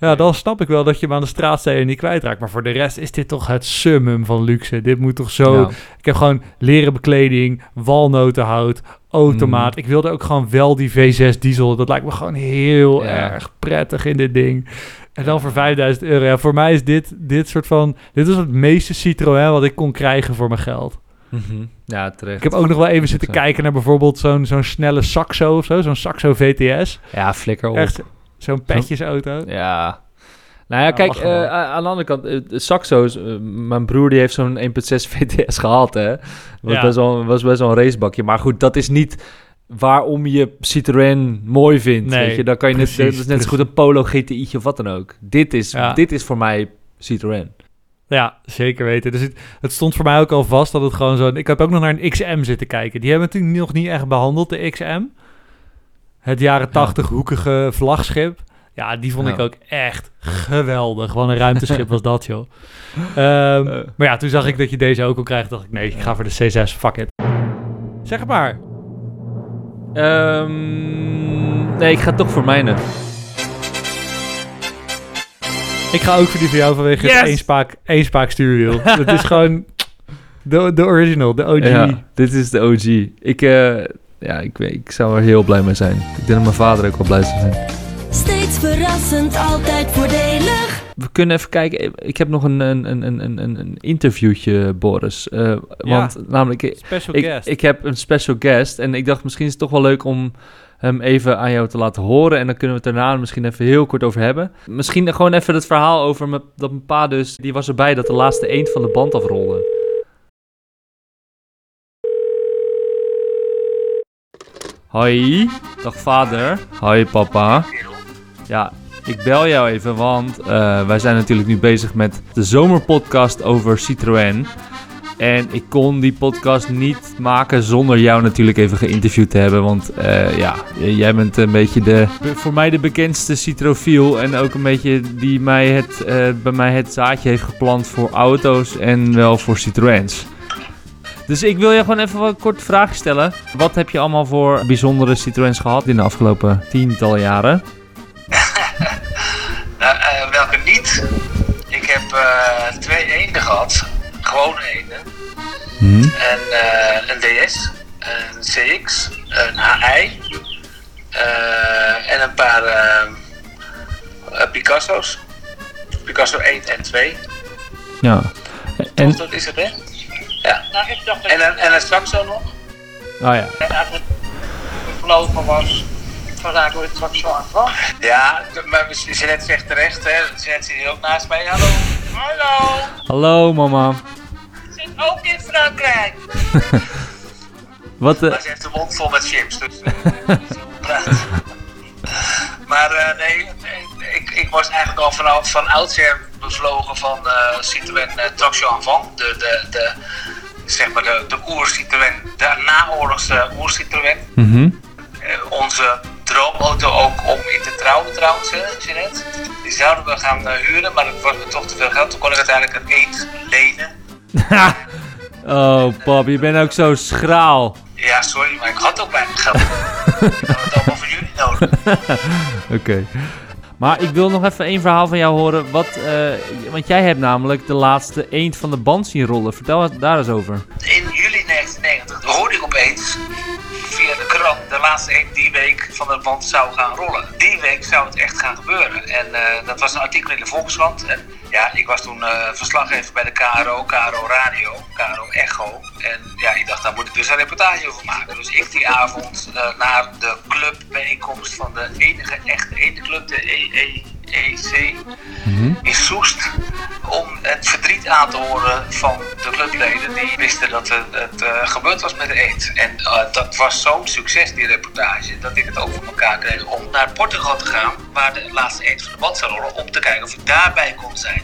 Ja, dan snap ik wel dat je hem aan de straatstenen niet kwijtraakt. Maar voor de rest is dit toch het summum van luxe. Dit moet toch zo... Ja. Ik heb gewoon leren bekleding, walnotenhout, automaat. Mm. Ik wilde ook gewoon wel die V6 diesel. Dat lijkt me gewoon heel Ja. erg prettig in dit ding. En dan voor 5000 euro. Ja, voor mij is dit, dit soort van... Dit is het meeste Citroën wat ik kon krijgen voor mijn geld. Mhm. Ja, terecht. Ik heb ook nog wel even zitten kijken naar bijvoorbeeld zo'n zo'n snelle Saxo of zo. Zo'n Saxo VTS. Ja, flikker op. Echt zo'n petjesauto. Ja. Nou ja, Ja, kijk, eh, aan de andere kant, eh, Saxo's, eh, mijn broer die heeft zo'n 1.6 VTS gehad, hè. Was, Ja. best wel, was best wel een racebakje. Maar goed, dat is niet waarom je Citroën mooi vindt. Nee, weet je? Dan kan je net, dat is net zo goed een Polo GTI'tje of wat dan ook. Dit is, Ja. dit is voor mij Citroën. Ja, zeker weten. Dus het, het stond voor mij ook al vast dat het gewoon zo... Ik heb ook nog naar een XM zitten kijken. Die hebben we natuurlijk nog niet echt behandeld, de XM. Het jaren 80 hoekige vlagschip. Ja, die vond Ja. ik ook echt geweldig. Wat een ruimteschip was dat, joh. Ehm, Eh. maar ja, toen zag ik dat je deze ook kon krijgen. dacht ik, nee, ik ga voor de C6, fuck it. Zeg het maar. Ehm, nee, ik ga toch voor mijne. Ik ga ook voor die van jou vanwege Yes! het éénspaak, éénspaak stuurwiel. Het is gewoon de, de original, de OG. Ja, dit is de OG. Ik, eh, ja, ik, weet- ik zou er heel blij mee zijn. Ik denk dat mijn vader ook wel blij zou zijn. Steeds verrassend, altijd voordelig. We kunnen even kijken. Ik heb nog een, een, een, een, een, interviewtje, Boris. Eh, want namelijk, ik, Special ik, guest. ik heb een special guest. En ik dacht, misschien is het toch wel leuk om hem even aan jou te laten horen. En dan kunnen we het daarna misschien even heel kort over hebben. Misschien gewoon even het verhaal over me, dat mijn pa dus... Die was erbij dat de laatste eend van de band afrolde. Hoi, dag vader. Hoi papa. Ja, ik bel jou even, want eh, wij zijn natuurlijk nu bezig met de zomerpodcast over Citroën. En ik kon die podcast niet maken zonder jou natuurlijk even geïnterviewd te hebben. Want eh, ja, jij bent een beetje de, voor mij de bekendste citrofiel. En ook een beetje die mij het, eh, bij mij het zaadje heeft geplant voor auto's en wel voor Citroëns. Dus ik wil je gewoon even wat kort vragen stellen. Wat heb je allemaal voor bijzondere Citroëns gehad in de afgelopen tientallen jaren? Nou, eh, welke niet? Ik heb eh, twee eenden gehad. Gewone eenden. En, eh, een DS, een CX, een HI. eh, en een paar Picasso's. Picasso 1 en 2. Ja. En, En, dat is het, hè? Ja. En, een, en een Saxo nog. oh ja. En eigenlijk gevlogen was, vandaar door het straks zo aan Ja, maar Jeanette zegt terecht, hè? Jeanette zit hier ook naast mij. Hallo. Hallo, Hallo mama. zit ook in Frankrijk. Wat, eh, Maar ze heeft de mond vol met chips, dus eh. Maar eh, nee, ik, ik was eigenlijk al vanaf van oudsher bevlogen van eh Citroën uh, Traction Avant. De, de, de, zeg maar de, de oer-Citroën, de naoorlogse oer-Citroën. mhm. Onze droomauto ook om in te trouwen trouwens, Jeanette. Die zouden we gaan eh, huren, maar dat was me toch te veel geld. Toen kon ik uiteindelijk een eend lenen. oh pap, je bent ook zo schraal. Ja, sorry, maar ik had ook weinig geld. ik had het allemaal voor jullie nodig. Oké. Maar ik wil nog even één verhaal van jou horen. Wat, eh, want jij hebt namelijk de laatste eend van de band zien rollen. Vertel daar eens over. Laatste die week van de band zou gaan rollen. Die week zou het echt gaan gebeuren. En eh, dat was een artikel in de Volkskrant. En ja, ik was toen eh, verslaggever bij de KRO, KRO Radio, KRO Echo. En ja, ik dacht, daar moet ik dus een reportage over maken. Dus ik die avond eh, naar de clubbijeenkomst van de enige echte ene club, de EEEC in Soest om het verdriet aan te horen van de clubleden die wisten dat het, het eh, gebeurd was met de eend. En eh, dat was zo'n succes, die reportage, dat ik het ook voor elkaar kreeg om naar Portugal te gaan, waar de laatste eend van de band zou rollen, om te kijken of ik daarbij kon zijn.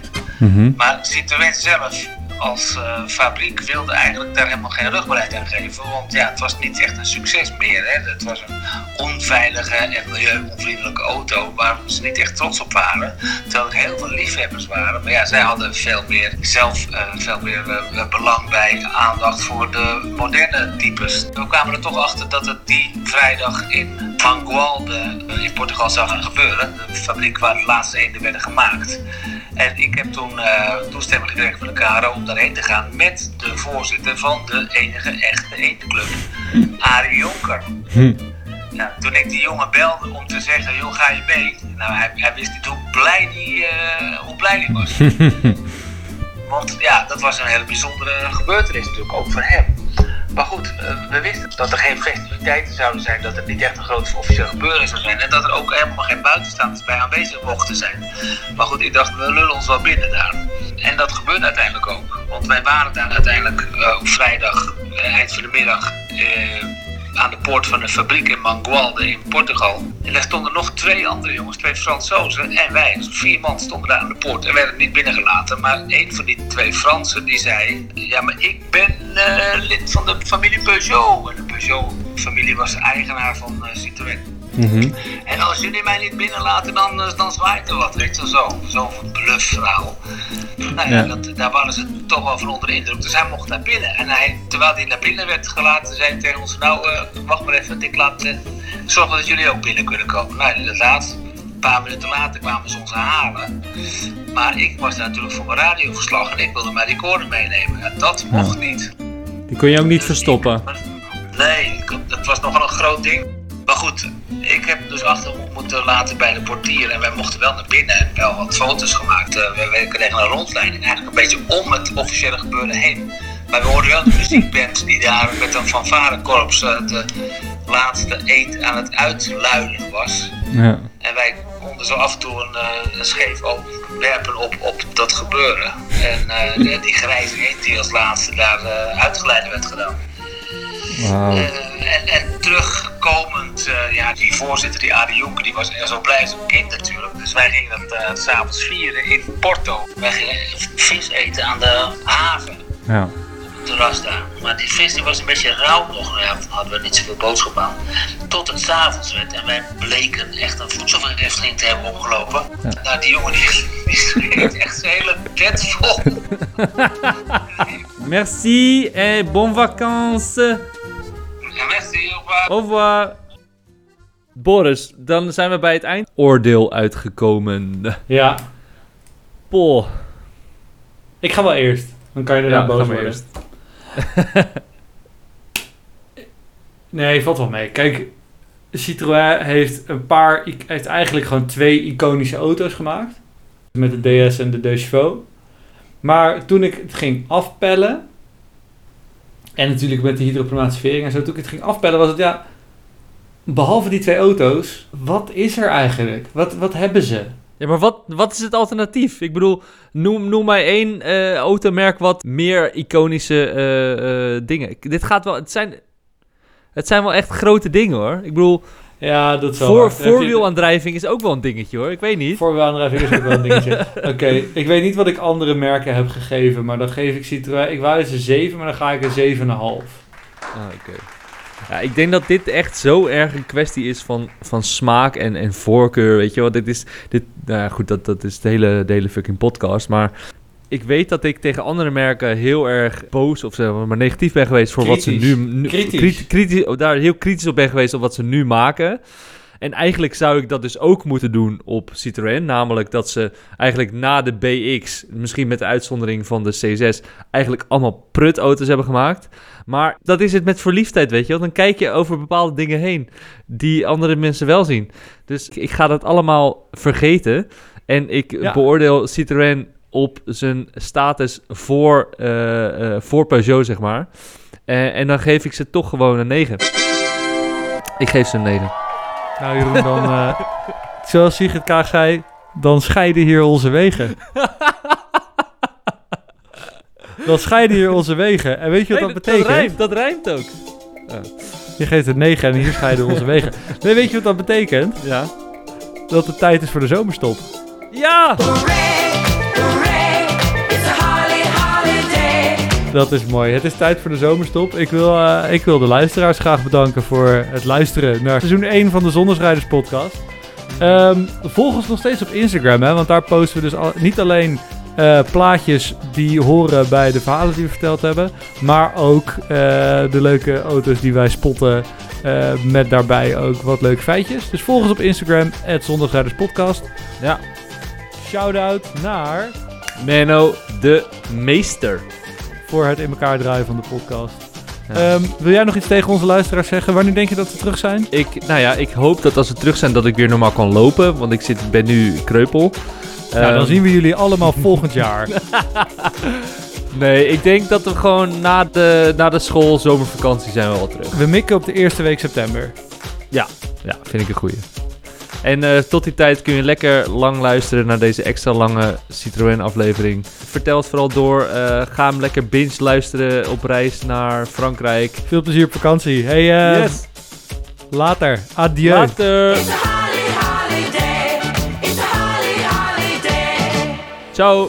Maar Citroën zelf als eh, fabriek wilde eigenlijk daar helemaal geen rugbaarheid aan geven. Want ja, het was niet echt een succes meer. Hè. Het was een onveilige en milieuonvriendelijke auto waar ze niet echt trots op waren. Terwijl er heel veel liefhebbers waren. Maar ja, zij hadden veel meer zelf eh, veel meer eh, belang bij aandacht voor de moderne types. We kwamen er toch achter dat het die vrijdag in Mangualde in Portugal zou gaan gebeuren. De fabriek waar de laatste eenden werden gemaakt. En ik heb toen eh, toestemming gekregen van de KRO om daarheen te gaan met de voorzitter van de enige echte eendenclub, Arie Jonker. Nou, toen ik die jongen belde om te zeggen, joh, ga je mee? Nou, hij, hij wist niet hoe blij die, eh, hoe blij die was. Want ja, dat was een hele bijzondere gebeurtenis natuurlijk, ook voor hem. Maar goed, eh, we wisten dat er geen festiviteiten zouden zijn, dat het niet echt een groot officieel gebeuren zou zijn. En dat er ook helemaal geen buitenstaanders bij aanwezig mochten zijn. Maar goed, ik dacht, we lullen ons wel binnen daar. En dat gebeurde uiteindelijk ook. Want wij waren daar uiteindelijk eh, op vrijdag, eh, eind van de middag, aan de poort van de fabriek in Mangualde in Portugal. En daar stonden nog twee andere jongens, twee Fransozen en wij. Dus vier man stonden daar aan de poort en werden niet binnengelaten. Maar een van die twee Fransen die zei, ja maar ik ben eh, lid van de familie Peugeot. En de Peugeot-familie was eigenaar van eh, Citroën. En als jullie mij niet binnenlaten, dan, eh, dan zwaait er wat, weet je zo. Zo'n bluffverhaal. Nou ja, Ja. Dat, daar waren ze toch wel van onder de indruk. Dus hij mocht naar binnen. En hij, terwijl hij naar binnen werd gelaten, zei hij tegen ons... Nou, eh, wacht maar even, ik laat eh, zorgen dat jullie ook binnen kunnen komen. Nou, inderdaad. Een paar minuten later kwamen ze ons halen. Maar ik was daar natuurlijk voor mijn radioverslag en ik wilde mijn recorder meenemen. En dat mocht niet. Die kon je ook niet verstoppen. Nee, dat was nogal een groot ding. Maar goed, ik heb dus achter moeten laten bij de portier en wij mochten wel naar binnen en wel wat foto's gemaakt. Eh, we, we kregen een rondleiding, eigenlijk een beetje om het officiële gebeuren heen. Maar we hoorden wel de muziekband die daar met een fanfarekorps eh, de laatste eet aan het uitluiden was. Ja. En wij konden zo af en toe een, eh, een scheef oog werpen op, op dat gebeuren. En de- die grijze eend die als laatste daar uitgeleide werd gedaan. Eh, en, en terugkomend, eh, ja, die voorzitter, die Adi Jonker, die was zo blij als een kind natuurlijk. Dus wij gingen dat eh, s s'avonds vieren in Porto. Wij gingen vis eten aan de haven, Ja. daar. Maar die vis die was een beetje rauw nog, ja, hadden we niet zoveel boodschap aan. Tot het s'avonds werd en wij bleken echt een voedselvergiftiging te hebben opgelopen. Nou, die jongen die, echt zijn hele bed vol. Merci et bonne vacances. Merci, opa. Au revoir. Boris, dan zijn we bij het eindoordeel uitgekomen. Ja, Poh. ik ga wel eerst. Dan kan je er Ja, dan boos worden. eerst. Nee, valt wel mee. Kijk, Citroën heeft een paar, heeft eigenlijk gewoon twee iconische auto's gemaakt. Met de DS en de De Chevaux. Maar toen ik het ging afpellen, en natuurlijk met de hydroplematisering en zo, toen ik het ging afpellen was het ja, behalve die twee auto's, wat is er eigenlijk? Wat, wat hebben ze? Ja, maar wat, wat is het alternatief? Ik bedoel, noem, noem mij één eh, automerk wat meer iconische eh, eh, dingen. Dit gaat wel, het zijn, het zijn wel echt grote dingen hoor. Ik bedoel, Ja, dat is wel voor, voorwielaandrijving is ook wel een dingetje hoor. Ik weet niet. Voorwielaandrijving is ook wel een dingetje. Oké, ik weet niet wat ik andere merken heb gegeven, maar dan geef ik Citroën... Ik wou eens een 7, maar dan ga ik een 7,5. Ah, oké. Ja, ik denk dat dit echt zo erg een kwestie is van, van smaak en, en voorkeur, weet je wel. Dit is, dit, nou ja, goed, dat, dat is de hele, de hele fucking podcast, maar ik weet dat ik tegen andere merken heel erg boos of zeg maar negatief ben geweest voor wat ze nu... nu Kritisch. kriti- kritisch, oh, daar heel kritisch op ben geweest op wat ze nu maken. En eigenlijk zou ik dat dus ook moeten doen op Citroën. Namelijk dat ze eigenlijk na de BX, misschien met de uitzondering van de C6, eigenlijk allemaal prutauto's hebben gemaakt. Maar dat is het met verliefdheid, weet je wel. Dan kijk je over bepaalde dingen heen die andere mensen wel zien. Dus ik ga dat allemaal vergeten. En ik Ja. beoordeel Citroën op zijn status voor, eh, eh, voor Peugeot, zeg maar. Eh, en dan geef ik ze toch gewoon een 9. Ik geef ze een 9. Nou Jeroen, dan... eh, zoals Sigrid Kaag zei, dan scheiden hier onze wegen. dan scheiden hier onze wegen. En weet je wat Nee, dat betekent? Dat rijmt, dat rijmt ook. Je geeft het 9 en hier scheiden onze wegen. Nee, weet je wat dat betekent? Ja. Dat het tijd is voor de zomerstop. Ja! Dat is mooi. Het is tijd voor de zomerstop. Ik wil, eh, ik wil de luisteraars graag bedanken voor het luisteren naar seizoen 1 van de Zonnesrijders podcast. Ehm, volg ons nog steeds op Instagram, hè, want daar posten we dus al- niet alleen eh, plaatjes die horen bij de verhalen die we verteld hebben, maar ook eh, de leuke auto's die wij spotten met daarbij ook wat leuke feitjes. Dus volg ons op Instagram, het Zondagsrijders podcast. Ja. Shout-out naar Menno de meester. Voor het in elkaar draaien van de podcast. Ja. Ehm, wil jij nog iets tegen onze luisteraars zeggen? Wanneer denk je dat we terug zijn? Ik, nou ja, ik hoop dat als we terug zijn dat ik weer normaal kan lopen. Want ik zit, ben nu kreupel. nou, dan Ehm, zien we jullie allemaal volgend jaar. Nee, ik denk dat we gewoon na de, na de school, zomervakantie zijn we al terug. We mikken op de eerste week september. Ja, vind ik een goeie. En eh, tot die tijd kun je lekker lang luisteren naar deze extra lange Citroën aflevering. Vertel het vooral door. eh, ga hem lekker binge luisteren op reis naar Frankrijk. Veel plezier op vakantie. Hey, eh, yes! later. Adieu. Later! Ciao!